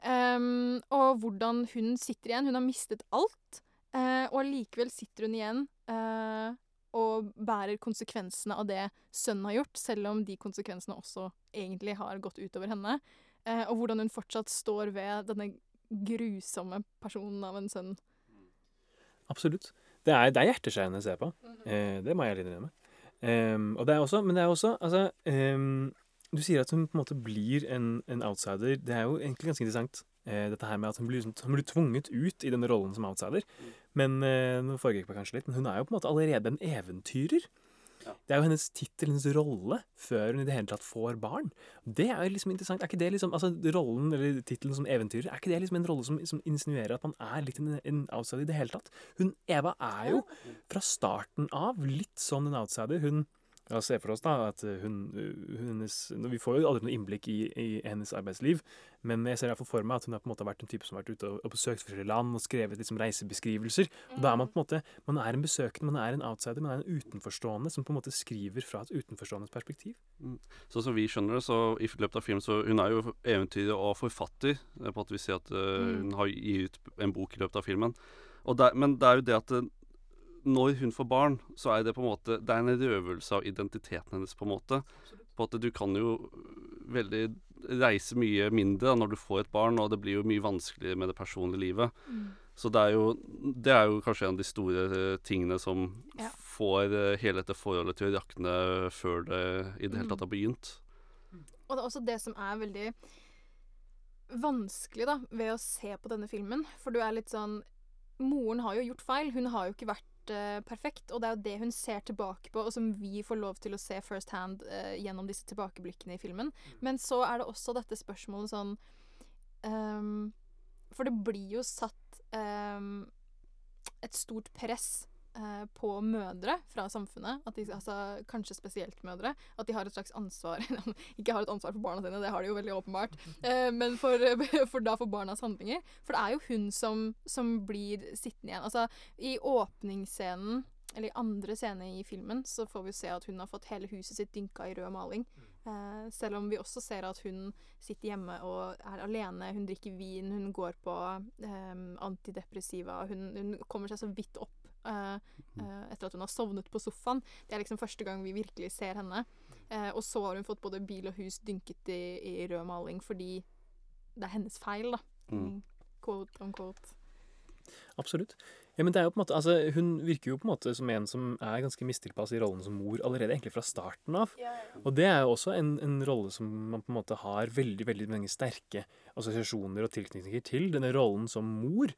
Ehm, og hvordan hun sitter igjen. Hun har mistet alt, uh, og allikevel sitter hun igjen uh, og bærer konsekvensene av det sønnen har gjort, selv om de konsekvensene også egentlig har gått utover henne. Uh, og hvordan hun fortsatt står ved denne grusomme personen av en sønn. Absolutt. Det er, det er hjerteskjærende å se på. Eh, det må jeg ærlig innrømme. Um, og det er også, men det er også altså, ehm, Du sier at hun på en måte blir en, en outsider. Det er jo egentlig ganske interessant. eh, dette her med at hun blir, liksom- hun blir tvunget ut i denne rollen som outsider. Men eh, nå foregikk det kanskje litt, men hun er jo på en måte allerede en eventyrer. Det er jo hennes tittel, hennes rolle, før hun i det hele tatt får barn. Det er jo liksom interessant. Er ikke det liksom, altså Rollen eller tittelen som eventyrer, er ikke det liksom en rolle som, som insinuerer at man er litt en, en outsider i det hele tatt? Hun, Eva er jo fra starten av litt sånn en outsider. Hun La oss se for oss da at hun, hennes Vi får jo aldri noe innblikk i, i hennes arbeidsliv, men jeg ser i hvert for meg at hun har på en måte vært en type som har vært ute og, og besøkt forskjellige land og skrevet liksom reisebeskrivelser. Og da er man på en måte Man er en besøkende, man er en outsider, man er en utenforstående som på en måte skriver fra et utenforståendes perspektiv. Mm. Sånn som vi skjønner det, så i løpet av filmen så Hun er jo eventyrer og forfatter. Er på at vi ser at eh, Mm. hun har gitt ut en bok i løpet av filmen. Og der, men det er jo det at eh, når hun får barn, så er det på en måte Det er en røvelse av identiteten hennes, på en måte. På at du kan jo veldig reise mye mindre når du får et barn, og det blir jo mye vanskeligere med det personlige livet. Mm. Så det er, jo, det er jo kanskje en av de store eh, tingene som Ja. får eh, hele dette forholdet til å rakne før det i det hele Mm. tatt har begynt. Og det er også det som er veldig vanskelig da, ved å se på denne filmen. For du er litt sånn Moren har jo gjort feil. Hun har jo ikke vært eh, perfekt. Og det er jo det hun ser tilbake på, og som vi får lov til å se first hand uh, gjennom disse tilbakeblikkene i filmen. Men så er det også dette spørsmålet sånn um, For det blir jo satt um, et stort press eh, på mødre fra samfunnet, de, altså, kanskje spesielt mødre, at de har et slags ansvar Ikke har et ansvar for barna sine, det har de jo veldig åpenbart, eh, men for, for da for barnas handlinger. For det er jo hun som, som blir sittende igjen. Altså, i åpningsscenen eller i andre scene i filmen så får vi se at hun har fått hele huset sitt dynka i rød maling. Eh, selv om vi også ser at hun sitter hjemme og er alene. Hun drikker vin, hun går på eh, antidepressiva. Hun, hun kommer seg så vidt opp eh, eh, etter at hun har sovnet på sofaen. Det er liksom første gang vi virkelig ser henne. Uh, og så har hun fått både bil og hus dynket i, i rød maling fordi det er hennes feil, da. Mm. Quote on quote. Absolutt. Ja, men det er jo på en måte, altså, Hun virker jo på en måte som en som er ganske mistilpass i rollen som mor allerede egentlig fra starten av. Og det er jo også en, en rolle som man på en måte har veldig veldig mange sterke assosiasjoner og tilknytninger til. Denne rollen som mor.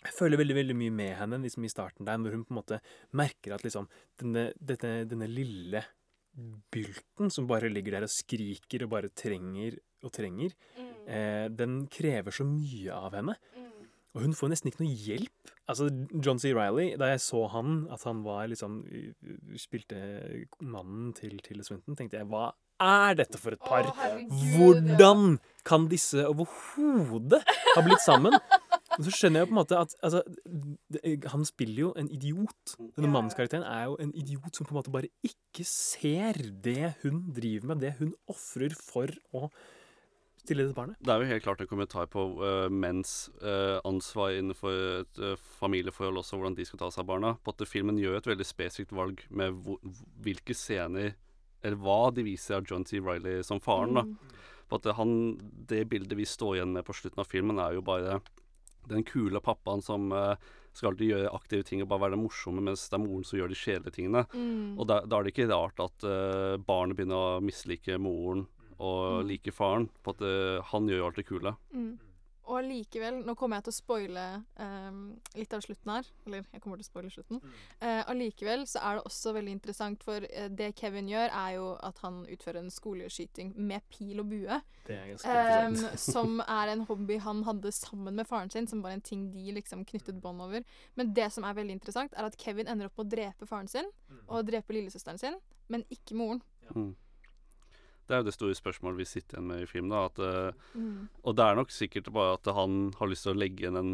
Jeg føler veldig veldig mye med henne liksom i starten der, når hun på en måte merker at liksom denne, denne, denne lille bylten som bare ligger der og skriker og bare trenger og trenger, eh, den krever så mye av henne. Og hun får nesten ikke noe hjelp. Altså, John C. Reilly, da jeg så han, at han var liksom uh, Spilte mannen til Tilda Swinton, tenkte jeg hva er dette for et par? Hvordan kan disse overhodet ha blitt sammen? Og så skjønner jeg på en måte at altså, det, Han spiller jo en idiot. Denne mannens karakteren er jo en idiot som på en måte bare ikke ser det hun driver med, det hun ofrer for å stille dette barnet. Det er jo helt klart en kommentar på uh, menns uh, ansvar innenfor et uh, familieforhold også, hvordan de skal ta seg av barna. På at filmen gjør et veldig spesifikt valg med hvor, hvilke scener Eller hva de viser av John T. Riley som faren, da. Mm. På at han, det bildet vi står igjen med på slutten av filmen, er jo bare den kule pappaen som eh, skal alltid gjøre aktive ting og bare være den morsomme, mens det er moren som gjør de kjedelige tingene. Mm. Og da, da er det ikke rart at uh, barnet begynner å mislike moren og Mm. like faren, for at uh, han gjør jo alt det kule. Mm. Og allikevel, nå kommer jeg til å spoile um, litt av slutten her. Eller jeg kommer til å spoile slutten. Eh, Allikevel så er det også veldig interessant, for uh, det Kevin gjør, er jo at han utfører en skoleskyting med pil og bue. Det er ganske interessant. som er en hobby han hadde sammen med faren sin, som var en ting de liksom knyttet bånd over. Men det som er veldig interessant, er at Kevin ender opp med å drepe faren sin, og drepe lillesøsteren sin, men ikke moren. Mm. Det er jo det store spørsmålet vi sitter igjen med i filmen. Da, at, eh, Mm. Og det er nok sikkert bare at han har lyst til å legge igjen den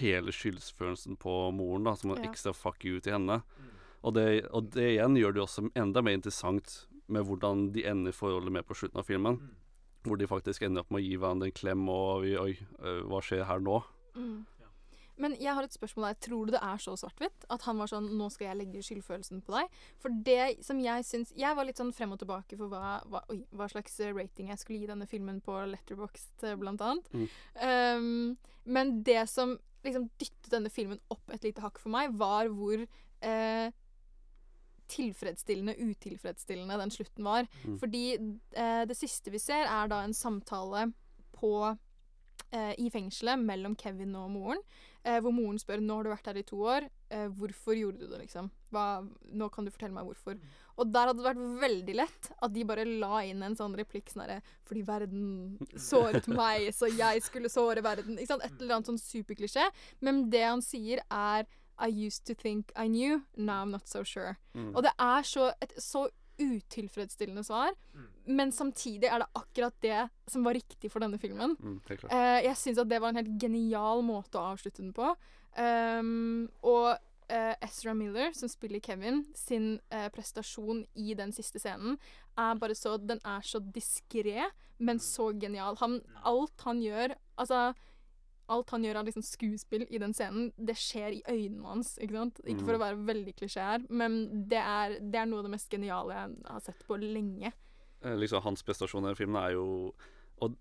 hele skyldsfølelsen på moren, da, som en Ja. ekstra fuck you til henne. Og det, og det igjen gjør det jo også enda mer interessant med hvordan de ender forholdet med på slutten av filmen. Hvor de faktisk ender opp med å gi hverandre en klem og Oi, oi øh, hva skjer her nå? Mm. Men jeg har et spørsmål der. Tror du det er så svart-hvitt? At han var sånn Nå skal jeg legge skyldfølelsen på deg. For det som jeg syns Jeg var litt sånn frem og tilbake for hva, hva, oi, hva slags rating jeg skulle gi denne filmen på Letterboxd, eh, blant annet. Mm. Um, men det som liksom dyttet denne filmen opp et lite hakk for meg, var hvor eh, tilfredsstillende, utilfredsstillende den slutten var. Mm. Fordi eh, det siste vi ser, er da en samtale på eh, i fengselet mellom Kevin og moren. Eh, hvor moren spør nå har du vært her i to år, eh, hvorfor gjorde du det, liksom? Hva, nå kan du fortelle meg hvorfor. Og der hadde det vært veldig lett at de bare la inn en sånn replikk sånn herre Fordi verden såret meg, så jeg skulle såre verden. Ikke sant? Et eller annet sånn superklisjé. Men det han sier, er I used to think I knew, now I'm not so sure. Mm. Og det er så, et så utilfredsstillende svar, men samtidig er det akkurat det som var riktig for denne filmen. Mm. Eh, jeg syns at det var en helt genial måte å avslutte den på. Um, og eh, Ezra Miller, som spiller Kevin, sin eh, prestasjon i den siste scenen, er bare så Den er så diskré, men så genial. Han, alt han gjør Altså Alt han gjør av liksom skuespill i den scenen, det skjer i øynene hans. Ikke sant? Ikke for å Mm. være veldig klisjé her, men det er, det er noe av det mest geniale jeg har sett på lenge. Eh, liksom Hans prestasjon i filmen er jo og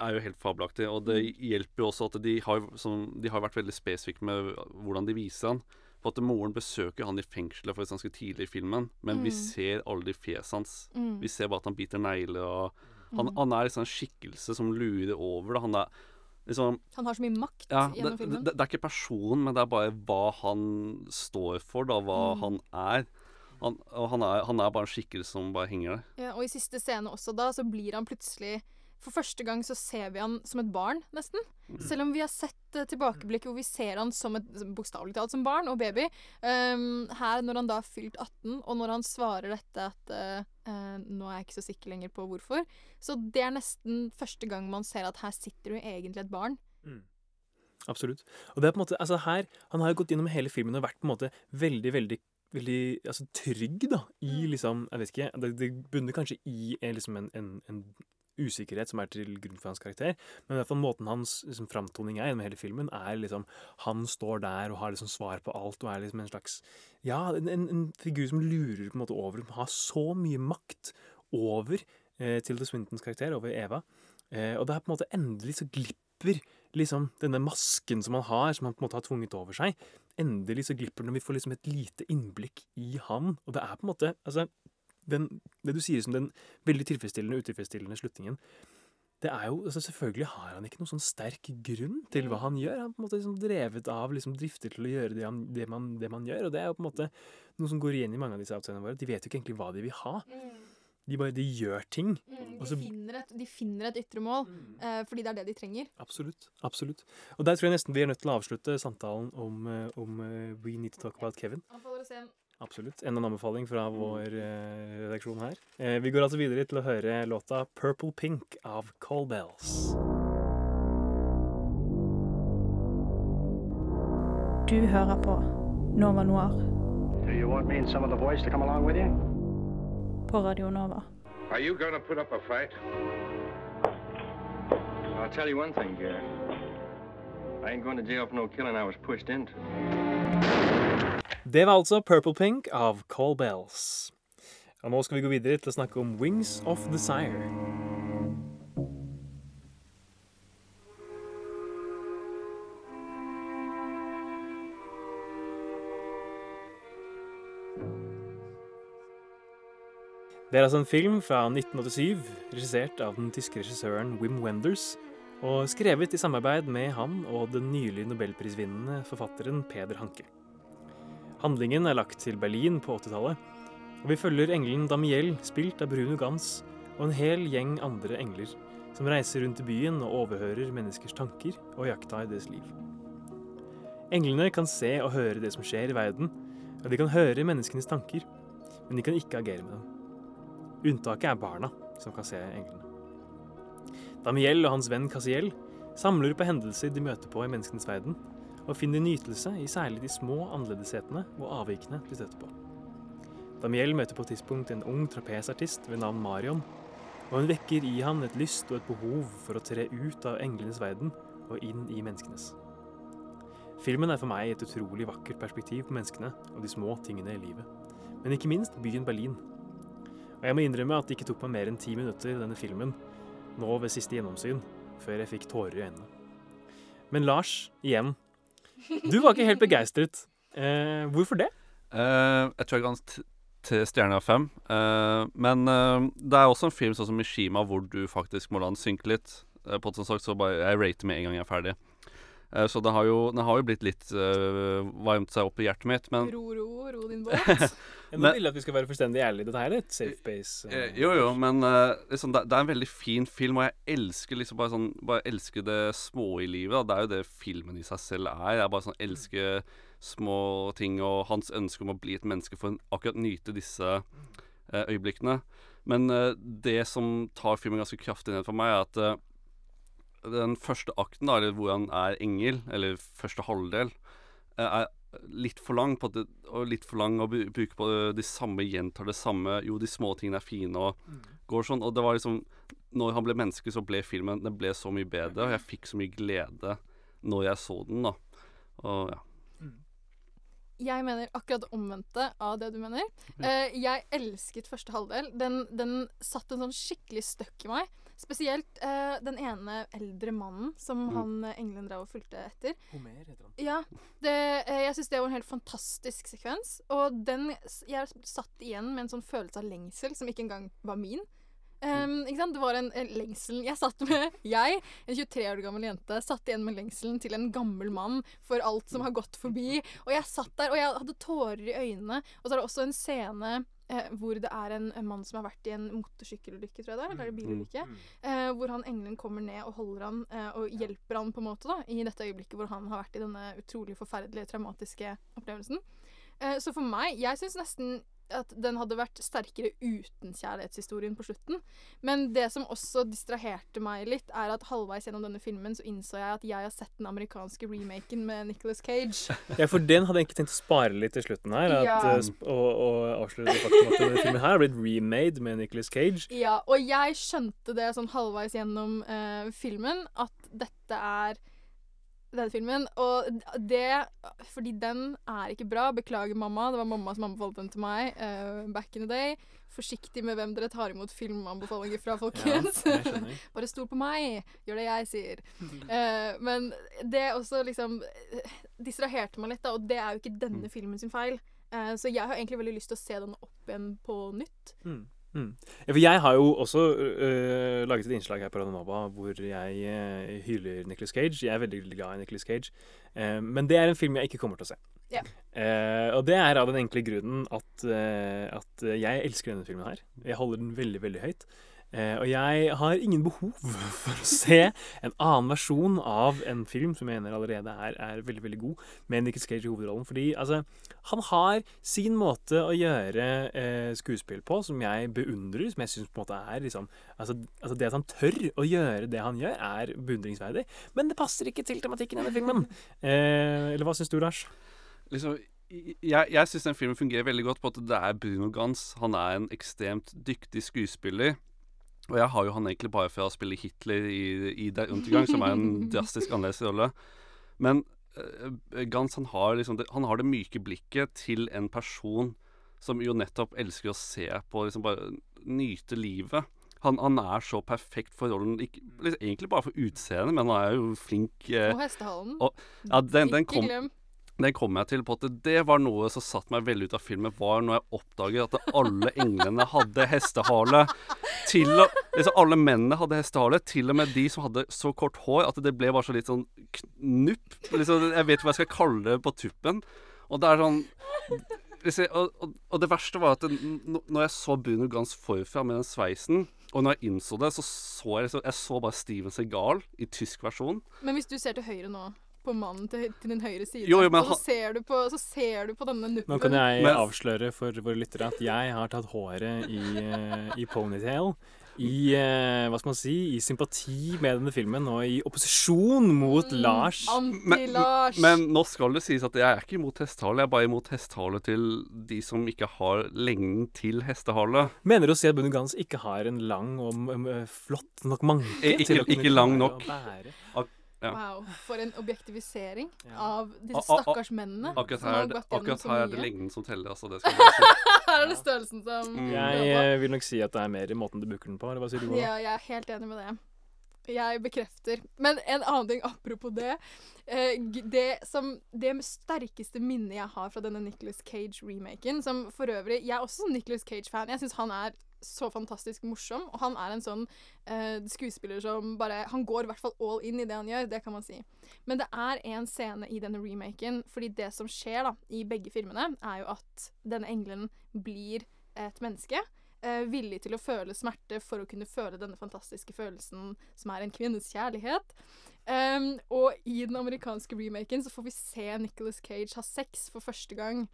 er jo helt fabelaktig. Og det Mm. hjelper jo også at de har, som, de har vært veldig spesifikke med hvordan de viser han. For at moren besøker han i fengselet faktisk ganske tidlig i filmen, men vi Mm. ser aldri fjeset hans. Mm. Vi ser bare at han biter negler, og han, Mm. han er liksom en skikkelse som lurer over. Da. Han er liksom Han har så mye makt ja, det, gjennom filmen. det, det er ikke personen, men det er bare hva han står for, da, hva Mm. han er. Han, og han er, han er bare en skikkelse som bare henger der. Ja, og i siste scene også da, så blir han plutselig For første gang så ser vi han som et barn, nesten. Mm. Selv om vi har sett uh, tilbakeblikk hvor vi ser han som et bokstavelig talt som barn og baby. Um, her, når han da har fylt 18, og når han svarer dette at uh, uh, Nå er jeg ikke så sikker lenger på hvorfor. Så det er nesten første gang man ser at her sitter jo egentlig et barn. Absolutt. Og det er på en måte, altså her, Han har jo gått gjennom hele filmen og vært på en måte veldig veldig, veldig altså, trygg da, i liksom Jeg vet ikke. Det, det bunner kanskje i liksom en, en, en usikkerhet som er til grunn for hans karakter. Men i hvert fall måten hans liksom, framtoning er gjennom hele filmen, er liksom Han står der og har liksom svar på alt og er liksom en slags Ja, en, en, figur som lurer på en måte over Har så mye makt over eh, Tilda Swintons karakter, over Eva. Eh, og det er på en måte endelig så glipper liksom denne masken som han har, som han på en måte har tvunget over seg. Endelig så glipper den, og vi får liksom et lite innblikk i han. Og det er på en måte altså, den, Det du sier som den veldig tilfredsstillende utilfredsstillende slutningen det er jo, altså Selvfølgelig har han ikke noen sånn sterk grunn til hva han gjør. Han er på en måte liksom drevet av liksom drifter til å gjøre det, han, det, man, det man gjør. Og det er jo på en måte noe som går igjen i mange av disse outsiderne våre. De vet jo ikke egentlig hva de vil ha. De bare de gjør ting. og De finner et, de finner et ytre mål, eh, fordi det er det de trenger. Absolutt. absolutt. Og der tror jeg nesten vi er nødt til å avslutte samtalen om, eh, om uh, We Need to Talk About Kevin. Han å se en Absolutt. Enda en anbefaling fra vår eh, redaksjon her. Eh, vi går altså videre til å høre låta 'Purple Pink' av Call Bells. Du hører på Nova Noir Do you want me and some of the boys to come along with you? på Radio Nova. Are you gonna put up a fight? I'll tell you one thing, Gary. I ain't going to jail for no killing I was pushed into. Det var altså 'Purple Pink' av Call Bells. Og nå skal vi gå videre til å snakke om Wings of Desire. Det er altså en film fra 1987, regissert av den tyske regissøren Wim Wenders, og skrevet i samarbeid med han og den nylig nobelprisvinnende forfatteren Peder Hanke. Handlingen er lagt til Berlin på 80-tallet, og vi følger engelen Damiel, spilt av Bruno Gans, og en hel gjeng andre engler som reiser rundt i byen og overhører menneskers tanker og jakta i deres liv. Englene kan se og høre det som skjer i verden, og de kan høre menneskenes tanker, men de kan ikke agere med dem. Unntaket er barna, som kan se englene. Damiel og hans venn Casiel samler på hendelser de møter på i menneskenes verden, og finner nytelse i særlig de små annerledeshetene og avvikene de støtter på. Damiel møter på et tidspunkt en ung trapesartist ved navn Marion, og hun vekker i han et lyst og et behov for å tre ut av englenes verden og inn i menneskenes. Filmen er for meg et utrolig vakkert perspektiv på menneskene og de små tingene i livet, men ikke minst byen Berlin. Og jeg må innrømme at det ikke tok meg mer enn ti minutter denne filmen, nå ved siste gjennomsyn, før jeg fikk tårer i øynene. Men Lars, igjen. Du var ikke helt begeistret. Eh, hvorfor det? Eh, jeg tror jeg kan den t- til stjerne av fem. Eh, men eh, det er også en film sånn som Mishima hvor du faktisk må la den synke litt. Eh, på et sånt sagt, så bare, Jeg rater med en gang jeg er ferdig. Eh, så det har jo, det har jo blitt litt eh, varmt seg opp i hjertet mitt, men Ro, ro, ro din båt. Jeg må ville at vi skal være fullstendig ærlige. Dette her er et safe base. Uh, Jo, jo, men uh, liksom, det, det er en veldig fin film, og jeg elsker liksom bare sånn Bare elsker det små i livet. Da. Det er jo det filmen i seg selv er. Jeg bare sånn elsker små ting, og hans ønske om å bli et menneske for å akkurat nyte disse uh, øyeblikkene. Men eh, det som tar filmen ganske kraftig ned for meg, er at eh, den første akten, da, eller hvor han er engel, eller første halvdel, eh, er litt for lang på at det, og litt for lang å bruke på de samme gjentar det samme. Jo, de små tingene er fine og går sånn. Og det var liksom Når han ble menneske, så ble filmen Den ble så mye bedre, og jeg fikk så mye glede når jeg så den, da. Og ja. Jeg mener akkurat det omvendte av det du mener. Uh, jeg elsket første halvdel. Den, den satt en sånn skikkelig støkk i meg. Spesielt eh, den ene eldre mannen som Mm. han eh, engelen drev og fulgte etter. Homer heter han. Ja, det, eh, jeg syns det var en helt fantastisk sekvens. Og den Jeg satt igjen med en sånn følelse av lengsel som ikke engang var min. Um, ikke sant? Det var en, en lengsel Jeg satt med Jeg, en 23 år gammel jente, satt igjen med lengselen til en gammel mann for alt som har gått forbi. Og jeg satt der, og jeg hadde tårer i øynene. Og så er det også en scene eh, hvor det er en, en mann som har vært i en motorsykkelulykke, tror jeg det er. Eller er det bilulykke? Eh, hvor han engelen kommer ned og holder han eh, og hjelper han på en måte da, i dette øyeblikket hvor han har vært i denne utrolig forferdelige, traumatiske opplevelsen. Eh, så for meg Jeg syns nesten at den hadde vært sterkere uten kjærlighetshistorien på slutten. Men det som også distraherte meg litt, er at halvveis gjennom denne filmen så innså jeg at jeg har sett den amerikanske remaken med Nicolas Cage. Ja, for den hadde jeg egentlig tenkt å spare litt til slutten her. At, Ja. eh, og, og avsløre det faktum at denne filmen her har blitt remade med Nicolas Cage. Ja, og jeg skjønte det sånn halvveis gjennom uh, filmen, at dette er denne filmen. Og det Fordi den er ikke bra. Beklager, mamma. Det var mamma som anbefalte den til meg uh, back in the day. Forsiktig med hvem dere tar imot filmanbefalinger fra, folkens. Ja. Bare stol på meg. Gjør det jeg sier. Uh, men det også liksom distraherte meg litt, da, og det er jo ikke denne filmen sin feil. Uh, så jeg har egentlig veldig lyst til å se den opp igjen på nytt. Mm. Mm. Ja, for jeg har jo også øh, laget et innslag her på Ranaba hvor jeg øh, hyller Nicolas Cage. Jeg er veldig glad i Nicolas Cage. Eh, men det er en film jeg ikke kommer til å se. Ja. Eh, og det er av den enkle grunnen at, eh, at jeg elsker denne filmen her. Jeg holder den veldig, veldig høyt. Eh, og jeg har ingen behov for å se en annen versjon av en film som jeg mener allerede er, er veldig veldig god, med Nicholas Cage i hovedrollen. Fordi altså, han har sin måte å gjøre eh, skuespill på som jeg beundrer, som jeg syns på en måte er liksom altså, altså Det at han tør å gjøre det han gjør, er beundringsverdig. Men det passer ikke til tematikken i denne filmen. Eh, eller hva syns du, Lars? liksom Jeg, jeg syns den filmen fungerer veldig godt på at det er Bruno Gans. Han er en ekstremt dyktig skuespiller. Og jeg har jo han egentlig bare fra å spille Hitler i, i Der Untergang, som er en drastisk annerledes rolle. Men uh, Gans han har liksom det, han har det myke blikket til en person som jo nettopp elsker å se på liksom bare nyte livet. Han, han er så perfekt for rollen, ikke, liksom, egentlig bare for utseendet, men han er jo flink eh, Og hestehalen. og- ja, den, den, kom. Den kom jeg til på at det var noe som satte meg veldig ut av filmen, var når jeg oppdaget at alle englene hadde hestehale. Til og, liksom, alle mennene hadde hestehale, til og med de som hadde så kort hår at det ble bare så litt sånn knupp. Liksom, jeg vet ikke hva jeg skal kalle det på tuppen. Og det er sånn og, og, og det verste var at det, når jeg så Bruno Gans forfra med den sveisen, og når jeg innså det, så så jeg liksom Jeg så bare Steven Segal i tysk versjon. Men hvis du ser til høyre nå, på mannen til, til din høyre side, Jo, jo, men og så ser, du på, så ser du på denne nuppen Nå kan jeg Men- avsløre for våre lyttere at jeg har tatt håret i, eh, i ponytail. I eh, hva skal man si, i sympati med denne filmen og i opposisjon mot Lars. Men, men nå skal det sies at jeg er ikke imot hestehale, jeg er bare imot hestehale til de som ikke har lengden til hestehale. Mener du å si at Bunny Gans ikke har en lang og m- flott nok manke? Eh, Ikke, ikke lang nok. å bære? Ak ja. Wow, for en objektivisering av A- disse stakkars mennene. Akkurat her, er det- akkurat her er det lengden som teller, altså. Det skal si. Her er det størrelsen som Mm. Jeg eh, vil nok si at det er mer i måten du booker den på. Eller hva sier du? Ja, jeg er helt enig med det. Jeg bekrefter. Men en annen ting apropos det. eh, det, som, det sterkeste minnet jeg har fra denne Nicholas Cage-remaken, som for øvrig Jeg er også sånn Nicholas Cage-fan. Jeg syns han er så fantastisk morsom, og han er en sånn eh, skuespiller som bare Han går i hvert fall all in i det han gjør, det kan man si. Men det er en scene i denne remaken, fordi det som skjer da, i begge filmene, er jo at denne engelen blir et menneske. eh, villig til å føle smerte for å kunne føle denne fantastiske følelsen som er en kvinnes kjærlighet. Um, og i den amerikanske remaken så får vi se Nicholas Cage ha sex for første gang.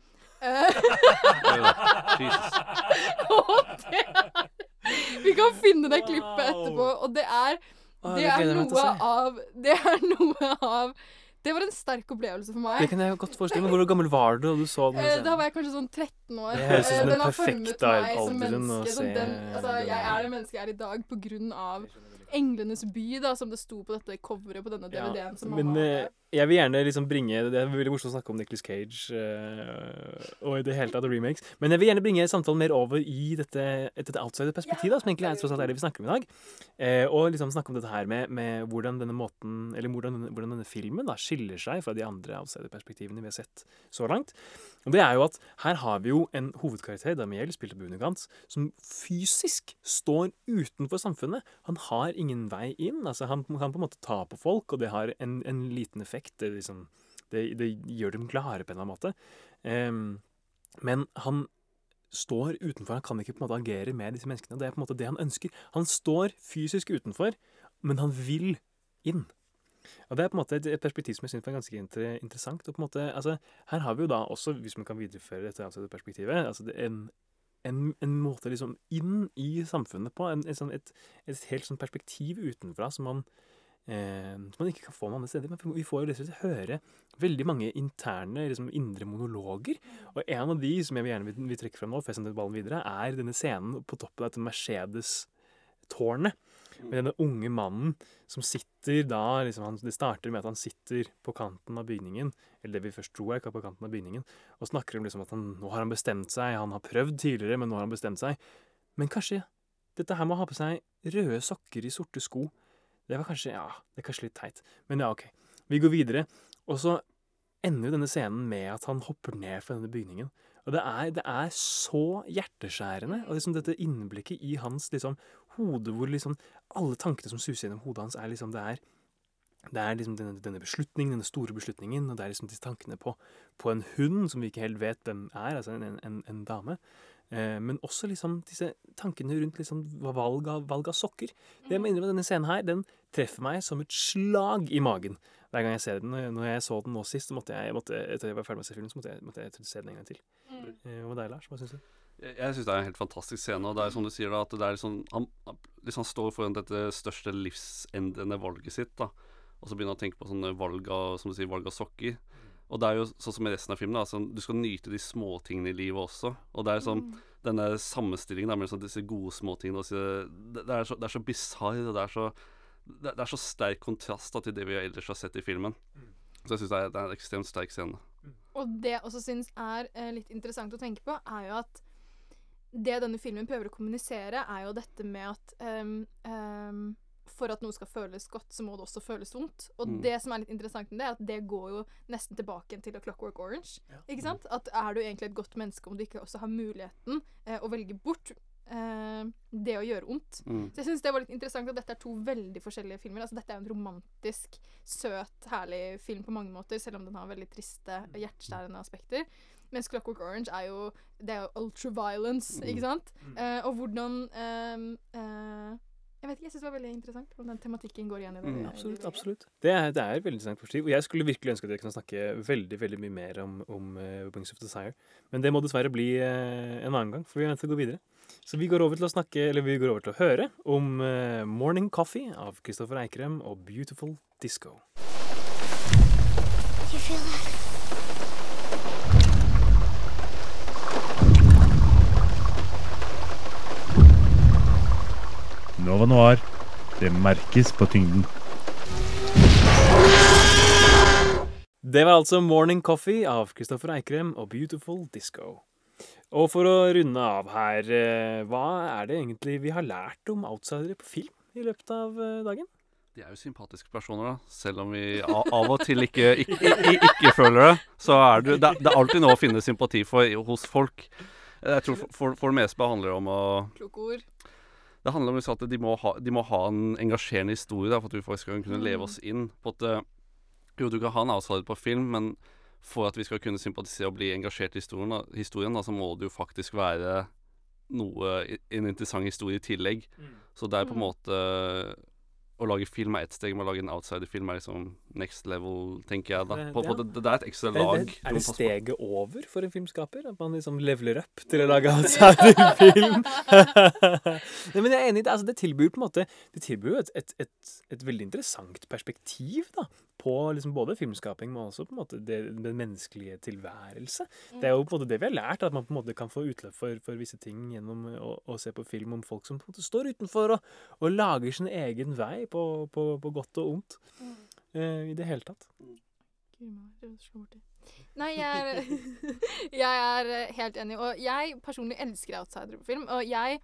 Uh, Jesus. og det er Vi kan finne det klippet etterpå, og det er Det er noe av Det er noe av Det var en sterk opplevelse for meg. Det kan jeg godt forestille meg. Hvor gammel var du da du så den? Eh, scenen? Da var jeg kanskje sånn 13 år. Det høres ut som Eh, den perfekte alderen å. Se den, altså, jeg er det mennesket jeg er i dag på grunn av Englenes by, da, som det sto på dette coveret på denne DVD-en som Men mamma eh, jeg vil gjerne liksom bringe Det er veldig morsomt å snakke om Nicholas Cage eh, og i det hele tatt remakes. Men jeg vil gjerne bringe samtalen mer over i dette, dette outsider-perspektivet, da, som egentlig er tross alt det vi snakker om i dag. Eh, og liksom snakke om dette her med, med hvordan denne måten Eller hvordan hvordan denne filmen da skiller seg fra de andre outsider-perspektivene vi har sett så langt. Og det er jo at her har vi jo en hovedkarakter, Damiel, spilt av Bunigant, som fysisk står utenfor samfunnet. Han har ingen vei inn. altså Han kan på en måte ta på folk, og det har en, en liten effekt. Det, liksom, det, det gjør dem klare på en eller annen måte. Um, men han står utenfor. Han kan ikke på en måte agere med disse menneskene. Det er på en måte det han ønsker. Han står fysisk utenfor, men han vil inn. Og Det er på en måte et perspektiv som jeg synes var ganske inter interessant. og på en måte, altså, Her har vi jo da også, hvis man kan videreføre dette altså, perspektivet, altså det er en, en, en måte liksom inn i samfunnet på. En, sånn, et, et helt sånn perspektiv utenfra som man, eh, som man ikke kan få noen andre steder. Men vi får jo rett og slett høre veldig mange interne, liksom indre monologer. Og en av de som jeg gjerne vil, vil trekke frem nå, før jeg sender ballen videre, er denne scenen på toppen av dette Mercedes-tårnet. Med denne unge mannen som sitter da liksom han, Det starter med at han sitter på kanten av bygningen, eller det vi først tror er på kanten av bygningen, og snakker om liksom at han, nå har han bestemt seg. Han har prøvd tidligere, men nå har han bestemt seg. Men kanskje dette her med å ha på seg røde sokker i sorte sko Det var kanskje Ja, det er kanskje litt teit. Men ja, OK. Vi går videre. Og så ender jo denne scenen med at han hopper ned fra denne bygningen. Og det er, det er så hjerteskjærende. Og liksom dette innblikket i hans liksom, hode, hvor liksom alle tankene som suser gjennom hodet hans, er liksom Det er, det er liksom denne, denne beslutningen, denne store beslutningen, og det er liksom disse tankene på, på en hund som vi ikke helt vet hvem er, altså en, en, en dame. Eh, men også liksom disse tankene rundt liksom valg av, valg av sokker. Det jeg mener med denne scenen her, den treffer meg som et slag i magen hver gang jeg ser den. Når jeg så den nå sist, så måtte jeg, måtte, etter jeg var ferdig med å se filmen, så måtte jeg, måtte jeg se den en gang til. Eh, Hva med deg, Lars? Hva syns du? Jeg, syns det er en helt fantastisk scene. Og det er som du sier da, at det er liksom, han, liksom står foran dette største livsendrende valget sitt. da Og så begynner han å tenke på sånne valg av, som du sier, valg av sokker. Og det er jo sånn som i resten av filmen. da, sånn, Du skal nyte de småtingene i livet også. Og det er sånn denne sammenstillingen da, mellom sånn, disse gode småtingene og disse, det, det er så, det er så bisarr, og det er så det, det er så sterk kontrast da, til det vi ellers har sett i filmen. Så jeg syns det, er- det er en ekstremt sterk scene. Og det jeg også syns er eh, litt interessant å tenke på, er jo at det denne filmen prøver å kommunisere, er jo dette med at um, um, for at noe skal føles godt, så må det også føles vondt. Og Mm. det som er litt interessant med det, er at det går jo nesten tilbake til A Clockwork Orange. Ikke sant? At er du egentlig et godt menneske om du ikke også har muligheten eh, å velge bort eh, det å gjøre vondt. Mm. Så jeg syns det var litt interessant at dette er to veldig forskjellige filmer. Altså Dette er en romantisk, søt, herlig film på mange måter, selv om den har veldig triste og hjerteskjærende aspekter. Mens Clockwork Orange er jo Det er jo ultraviolence, Mm. ikke sant? Eh, og hvordan um, uh, Jeg vet ikke, jeg syns det var veldig interessant hvordan den tematikken går igjen i det. Mm, absolutt. absolutt. Det er, det er veldig interessant perspektiv. Og jeg skulle virkelig ønske at jeg kunne snakke veldig veldig mye mer om, om uh, Wings of Desire. Men det må dessverre bli uh, en annen gang, for vi er nødt til å gå videre. Så vi går over til å snakke, eller vi går over til å høre om uh, Morning Coffee av Kristoffer Eikrem og Beautiful Disco. You feel that? Nova Noir. Det merkes på tyngden. Det var altså Morning Coffee av Kristoffer Eikrem og Beautiful Disco. Og for å runde av her, eh, hva er det egentlig vi har lært om outsidere på film i løpet av eh, dagen? De er jo sympatiske personer, da. Selv om vi av og til ikke, ikke, ikke, ikke føler det. Så er det, det, er- det er alltid noe å finne sympati for hos folk. Jeg tror for, for, for det meste handler det om å Kloke ord. Det handler om at de må, ha, de må ha en engasjerende historie da, for at vi faktisk skal kunne leve Mm. oss inn. på at eh, Jo, du kan ha en outsider på film, men for at vi skal kunne sympatisere og bli engasjert i historien, da, historien da, så må det jo faktisk være noe, en interessant historie i tillegg. Så det er på en Mm. måte Å lage film er ett steg, men å lage en outsider-film er liksom next level, tenker jeg da. Det- På, på, det, det er et ekstra Det- det- lag. Er det steget over for en filmskaper? At man liksom leveler opp til å lage outsiderfilm? Nei, men jeg er enig i det. Altså, det tilbyr på en måte Det tilbyr jo et, et, et, et veldig interessant perspektiv da, på liksom både filmskaping, men også på en måte det, den menneskelige tilværelse. Det er jo på en måte det vi har lært, at man på en måte kan få utløp for, for visse ting gjennom å, å se på film om folk som på en måte står utenfor og, og lager sin egen vei på, på, på godt og ondt. eh, I det hele tatt. Nei, jeg er, jeg er helt enig. Og jeg personlig elsker outsidere på film. Og jeg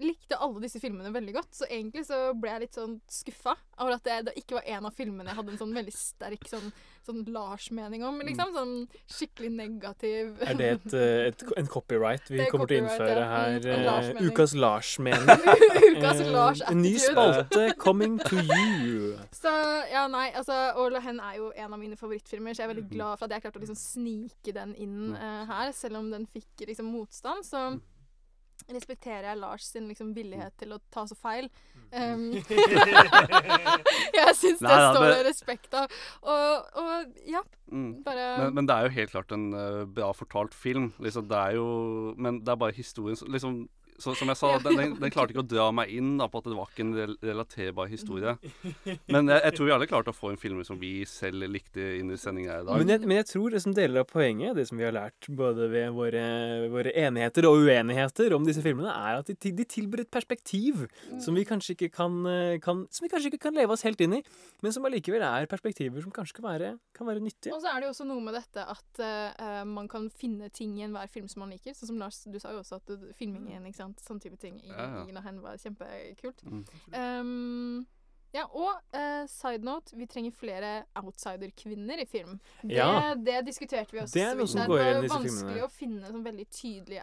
likte alle disse filmene veldig godt, så egentlig så ble jeg litt sånn skuffa over at det, ikke var en av filmene jeg hadde en sånn veldig sterk sånn, sånn Lars-mening om. liksom, Sånn skikkelig negativ Er det et, eh, et, en copyright vi er kommer til å innføre ja. her? Mm, en eh, Lars-mening. Ukas Lars-mening. Ukas Eh, Lars En ny spalte coming to you. Så ja, nei, altså All Hen er jo en av mine favorittfilmer, så jeg er veldig glad for at jeg klarte å liksom snike den inn uh, her, selv om den fikk liksom motstand. Så respekterer jeg Lars sin liksom villighet til å ta så feil. Um, jeg syns det står det respekt av. Og, og ja, Mm. bare Men, men det er jo helt klart en uh, bra fortalt film. Liksom, det er jo Men det er bare historien som- liksom, så, Som jeg sa, den, den, den klarte ikke å dra meg inn da, på at det var ikke en rel relaterbar historie. Men jeg, jeg tror vi alle klarte å få en film som vi selv likte inn i sendinga i dag. Men jeg, men jeg tror det som deler av poenget, det som vi har lært både ved våre, våre enigheter og uenigheter om disse filmene, er at de, de tilbyr et perspektiv som vi kanskje ikke kan, eh, kan Som vi kanskje ikke kan leve oss helt inn i, men som allikevel er perspektiver som kanskje kan være, kan være nyttige. Og så er det jo også noe med dette at uh, man kan finne ting i enhver film som man liker. Sånn som Lars, du sa jo også at filmingen, ikke sant, sånn type ting i Ja, ja. i Hen var kjempekult. Mm. Um, ja, og uh, side note, vi trenger flere outsider-kvinner i film. Det, Ja. det diskuterte vi også. Det er noe som går igjen i Det er vanskelig å finne en sånn veldig tydelig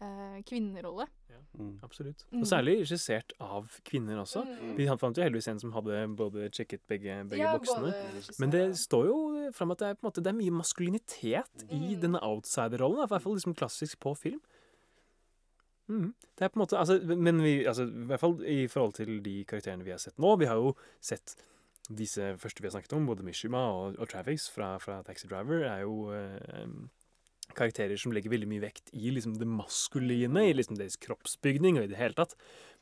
outsider-kvinnerolle. Ja, Mm. Og særlig regissert av kvinner også. Mm. Vi fant jo heldigvis en som hadde både sjekket begge, begge Ja, boksene. både Men det står jo fram at det er, på en måte, det er mye maskulinitet i Mm. denne outsider-rollen. I hvert fall liksom klassisk på film. Mhm. Det er på en måte, altså, men vi, altså, i hvert fall i forhold til de karakterene vi har sett nå Vi har jo sett disse første vi har snakket om, både Mishima og, og Travis fra, fra Taxi Driver, er jo eh, karakterer som legger veldig mye vekt i liksom, det maskuline, i liksom deres kroppsbygning og i det hele tatt.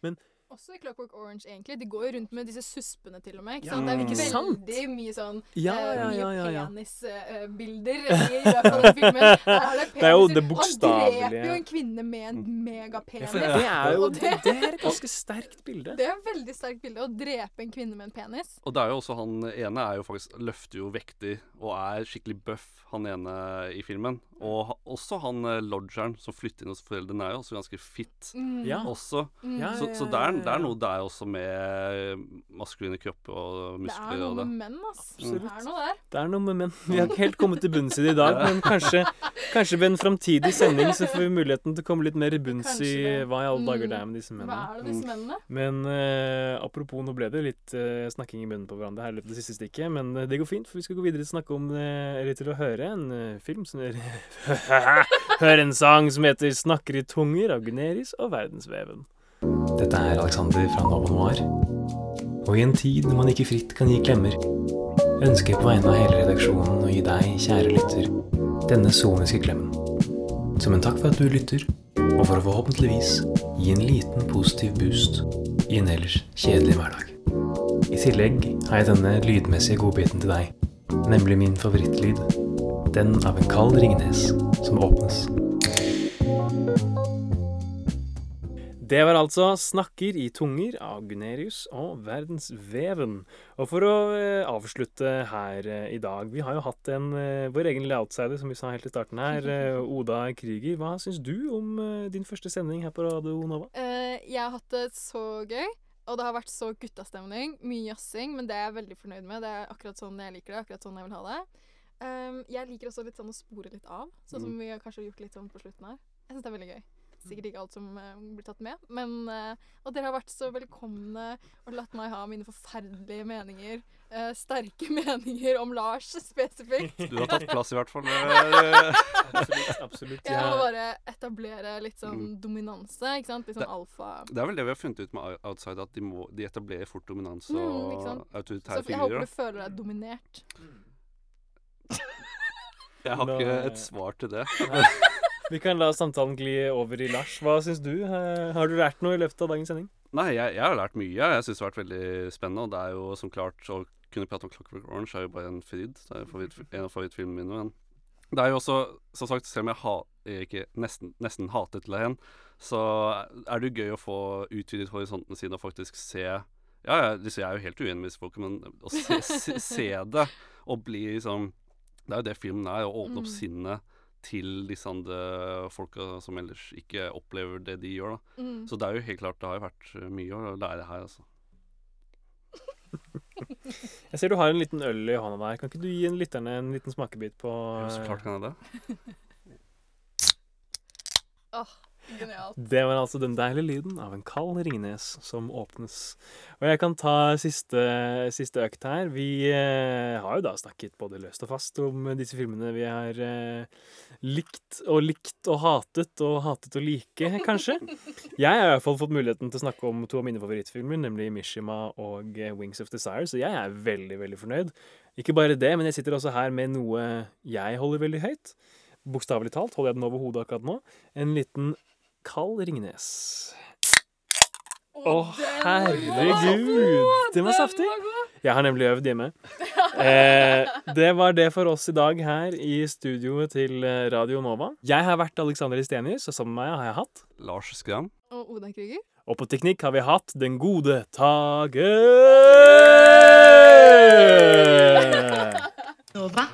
Men Også i Clockwork Orange, egentlig. De går jo rundt med disse suspene, til og med. Ikke Ja, sant? det er ikke sant? veldig mye sånn Ja, eh, ja, mye ja, ja, ja. penisbilder i løpet av den filmen. Der er det, Det er jo det bokstavelige. Han dreper jo en kvinne med en megapenis. Ja, det er jo det, det er et ganske sterkt bilde. Det er et veldig sterkt bilde. Å drepe en kvinne med en penis. Og det er jo også han ene er jo faktisk løfter jo vektig og er skikkelig buff, han ene i filmen. Og også han eh, lodgeren som flytter inn hos foreldrene, er jo også ganske fit Mm. Ja. også. Mm. Så ja, så ja, det, er, det er noe der også med maskuline kropper og Det er muskler noe det. med menn, ass. Absolutt. Det er noe der. Det er noe med menn. Vi har ikke helt kommet til bunns i det i dag, men kanskje, kanskje ved en framtidig sending så får vi muligheten til å komme litt mer i bunns i hva i alle dager Mm. det er med disse Hva er det disse mennene? Men uh, apropos, nå ble det litt uh, snakking i munnen på hverandre her i løpet av det siste stikket, men uh, det går fint, for vi skal gå videre til å snakke om, eller til å høre en film som Høre en sang som heter 'Snakker i tunger' av Guneris og Verdensveven. Dette er Alexander fra Nova Noir. Og i en tid når man ikke fritt kan gi klemmer, ønsker jeg på vegne av hele redaksjonen å gi deg, kjære lytter, denne soniske klemmen. Som en takk for at du lytter, og for å forhåpentligvis gi en liten positiv boost i en ellers kjedelig hverdag. I tillegg har jeg denne lydmessige godbiten til deg, nemlig min favorittlyd. Den av en kald ringnes som åpnes. Det var altså 'Snakker i tunger' av Gunerius og Verdensveven. Og for å eh, avslutte her eh, i dag Vi har jo hatt en eh, vår egen outsider, som vi sa helt i starten her. Oda Krüger. Hva syns du om din første sending her på Radio Nova? Jeg har hatt det så gøy, og det har vært så guttastemning. Mye jazzing, men det er jeg veldig fornøyd med. Det er akkurat sånn jeg liker det. akkurat sånn jeg vil ha det. Um, jeg liker også litt sånn å spore litt av, sånn som Mm. vi har kanskje gjort litt sånn på slutten her. Jeg syns det er veldig gøy. Sikkert ikke alt som eh, blir tatt med, men eh, Og dere har vært så velkomne og latt meg ha mine forferdelige meninger. eh, sterke meninger om Lars spesifikt. Du har tatt plass, i hvert fall. absolutt. Absolutt. ja. Jeg må bare etablere litt sånn Mm. dominanse, ikke sant? Litt sånn Det- alfa. Det er vel det vi har funnet ut med Outside, at de, må, de etablerer fort dominans Mm, og autoritære Så jeg håper du føler deg dominert. Jeg har ikke et svar til det. Vi kan la samtalen gli over i Lars. Hva syns du? Eh, Har du lært noe i løpet av dagens sending? Nei, jeg, jeg har lært mye. Jeg syns det har vært veldig spennende. Og det er jo som klart å kunne prate om Clockwork Orange er jo bare en fryd. Det er jo favoritt, en av favorittfilmene mine. Men det er jo også, som sagt, selv om jeg, ha, jeg ikke nesten, nesten hatet Lehen, så er det jo gøy å få utvidet horisontene sine og faktisk se Ja, jeg, jeg er jo helt uenig med disse folka, men å se, se, se det og bli liksom Det er jo det filmen er, å åpne opp Mm. sinnet til disse andre folka som ellers ikke opplever det de gjør. da. Mm. Så det er jo helt klart, det har jo vært eh, mye å lære her, altså. Jeg ser du har en liten øl i hånda der. Kan ikke du gi en lytterne en liten smakebit på Ja, så klart kan jeg det. Åh, Det var altså den deilige lyden av en kald Ringnes som åpnes. Og jeg kan ta siste, siste økt her. Vi eh, har jo da snakket både løst og fast om disse filmene vi har eh, likt og likt og hatet og hatet å like, kanskje. Jeg har i hvert fall fått muligheten til å snakke om to av mine favorittfilmer, nemlig Mishima og eh, Wings of Desire, så jeg er veldig, veldig fornøyd. Ikke bare det, men jeg sitter også her med noe jeg holder veldig høyt. Bokstavelig talt holder jeg den over hodet akkurat nå. En liten kald Ringnes. Å, herregud! Den var saftig. Jeg har nemlig øvd hjemme. Eh, det var det for oss i dag her i studioet til eh, Radio Nova. Jeg har vært Alexander Istenius, og sammen med meg har jeg hatt Lars Skram. Og Oda Krüger. Og på teknikk har vi hatt den gode Tage. Nova.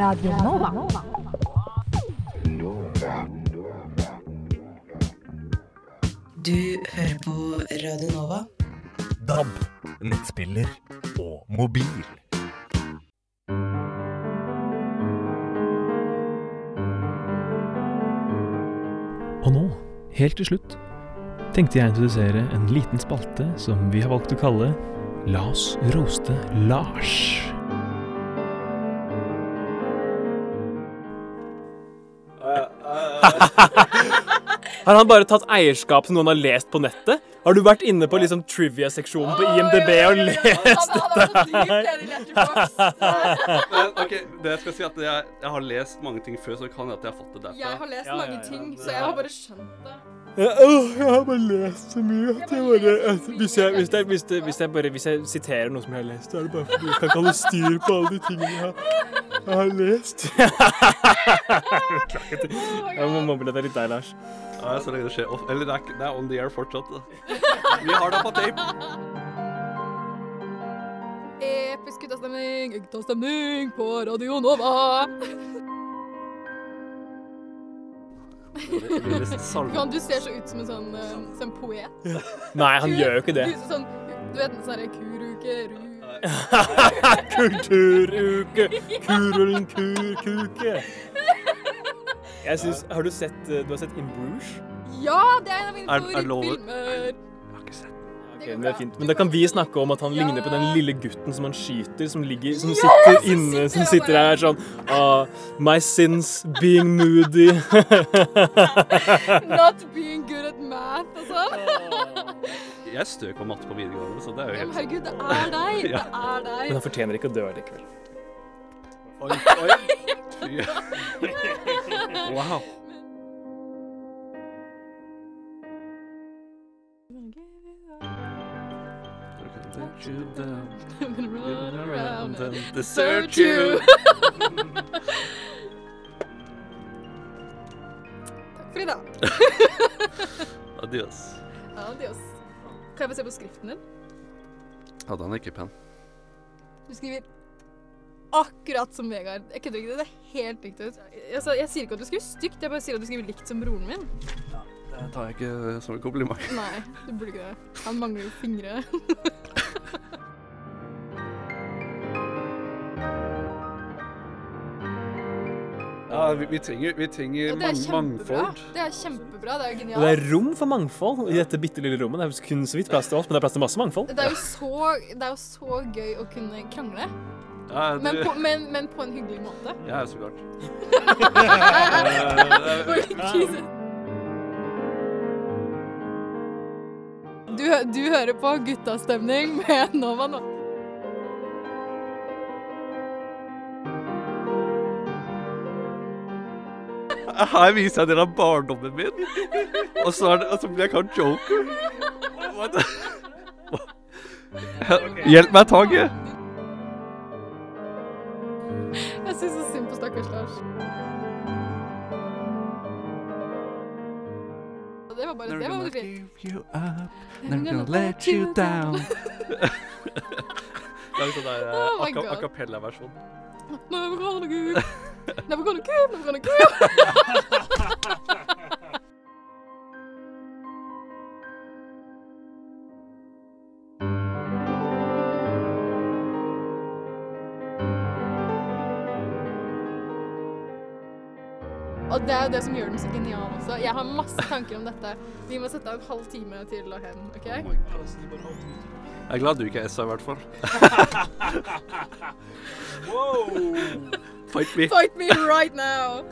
Radio Nova. Du hører på Radio Nova. DAB, nettspiller og mobil. Og nå, helt til slutt, tenkte jeg å introdusere en liten spalte som vi har valgt å kalle La oss roaste Lars. Har han bare tatt eierskap som noen har lest på nettet? Har du vært inne på liksom trivia-seksjonen på IMDb og lest dette her? Ok, det jeg skal si at jeg, jeg har lest mange ting før, så det kan hende at jeg har fått det derfra. Jeg har lest mange ting, så jeg har bare skjønt det. Jeg har bare lest så mye at jeg bare hvis, jeg, hvis, jeg, hvis, jeg, hvis, jeg bare, hvis jeg siterer noe som jeg har lest, så er det bare fordi jeg kan ikke holde styr på alle de tingene jeg har, jeg har lest. Jeg må mobbe deg litt der, Lars. Ja, så lenge det skjer off. Eller det er, ikke- det er on the air fortsatt. Da. Vi har det på tape. Episk guttastemning, guttastemning på Radio Nova. Kan du ser så ut som en sånn, eh, sånn poet. Nei, han gjør jo ikke det. Du, sånn, du vet den sånne kuruke, ru... Kulturuke, kurulen kur-kuke. Synes, har du sett, eh, du har sett In Bruges? Ja, det er en av mine Er- er lov- favorittfilmer. Ok, men det er fint. Men da kan vi snakke om at han ligner på den lille gutten som han skyter, som ligger, som Ja, sitter inne, sitter som sitter der sånn uh, My sins being moody. Not being good at math og sånn. Jeg støk på matte på videregående, så det er jo helt men herregud, det er deg. Det er deg. Men han fortjener ikke å dø likevel. Oi, oi. Wow. You. Takk for i dag. Adios. Adios. Kan jeg få se på skriften din? Den er ikke penn? Du skriver akkurat som Vegard. Jeg kødder ikke. Det er helt likt ut. Altså, jeg sier ikke at du skriver stygt, jeg bare sier at du skriver likt som broren min. Ja, Det tar jeg ikke som en kompliment. Nei, du burde ikke det. Han mangler jo fingre. Ja, vi, vi trenger, vi trenger ja, det er mang mangfold. Det er kjempebra. Det er genialt. Og det er rom for mangfold i dette bitte lille rommet. Det er kun så vidt plass til oss, men det er plass til masse mangfold. Det er jo så, det er jo så gøy å kunne krangle. Ja, du- Men på, men, men på en hyggelig måte. Ja, så klart. Du, du hører på Guttastemning med Nova nå. Her viser jeg dere av barndommen min. Og så, er det, og så blir jeg kalt joker. Hjelp meg, Tage. Jeg syns så synd på stakkars Lars. Det var bare det var veldig fint. Never gonna let you down. Lag sånn der Oh my God. a cappella-versjon. Never gonna give. Never gonna give, never gonna give. Og det er jo det som gjør den så genial også. Jeg har masse tanker om dette. Vi må sette av en halv time til å hen, OK? Jeg er glad du ikke er SA, i hvert fall. Wow. Fight me. Fight me right now!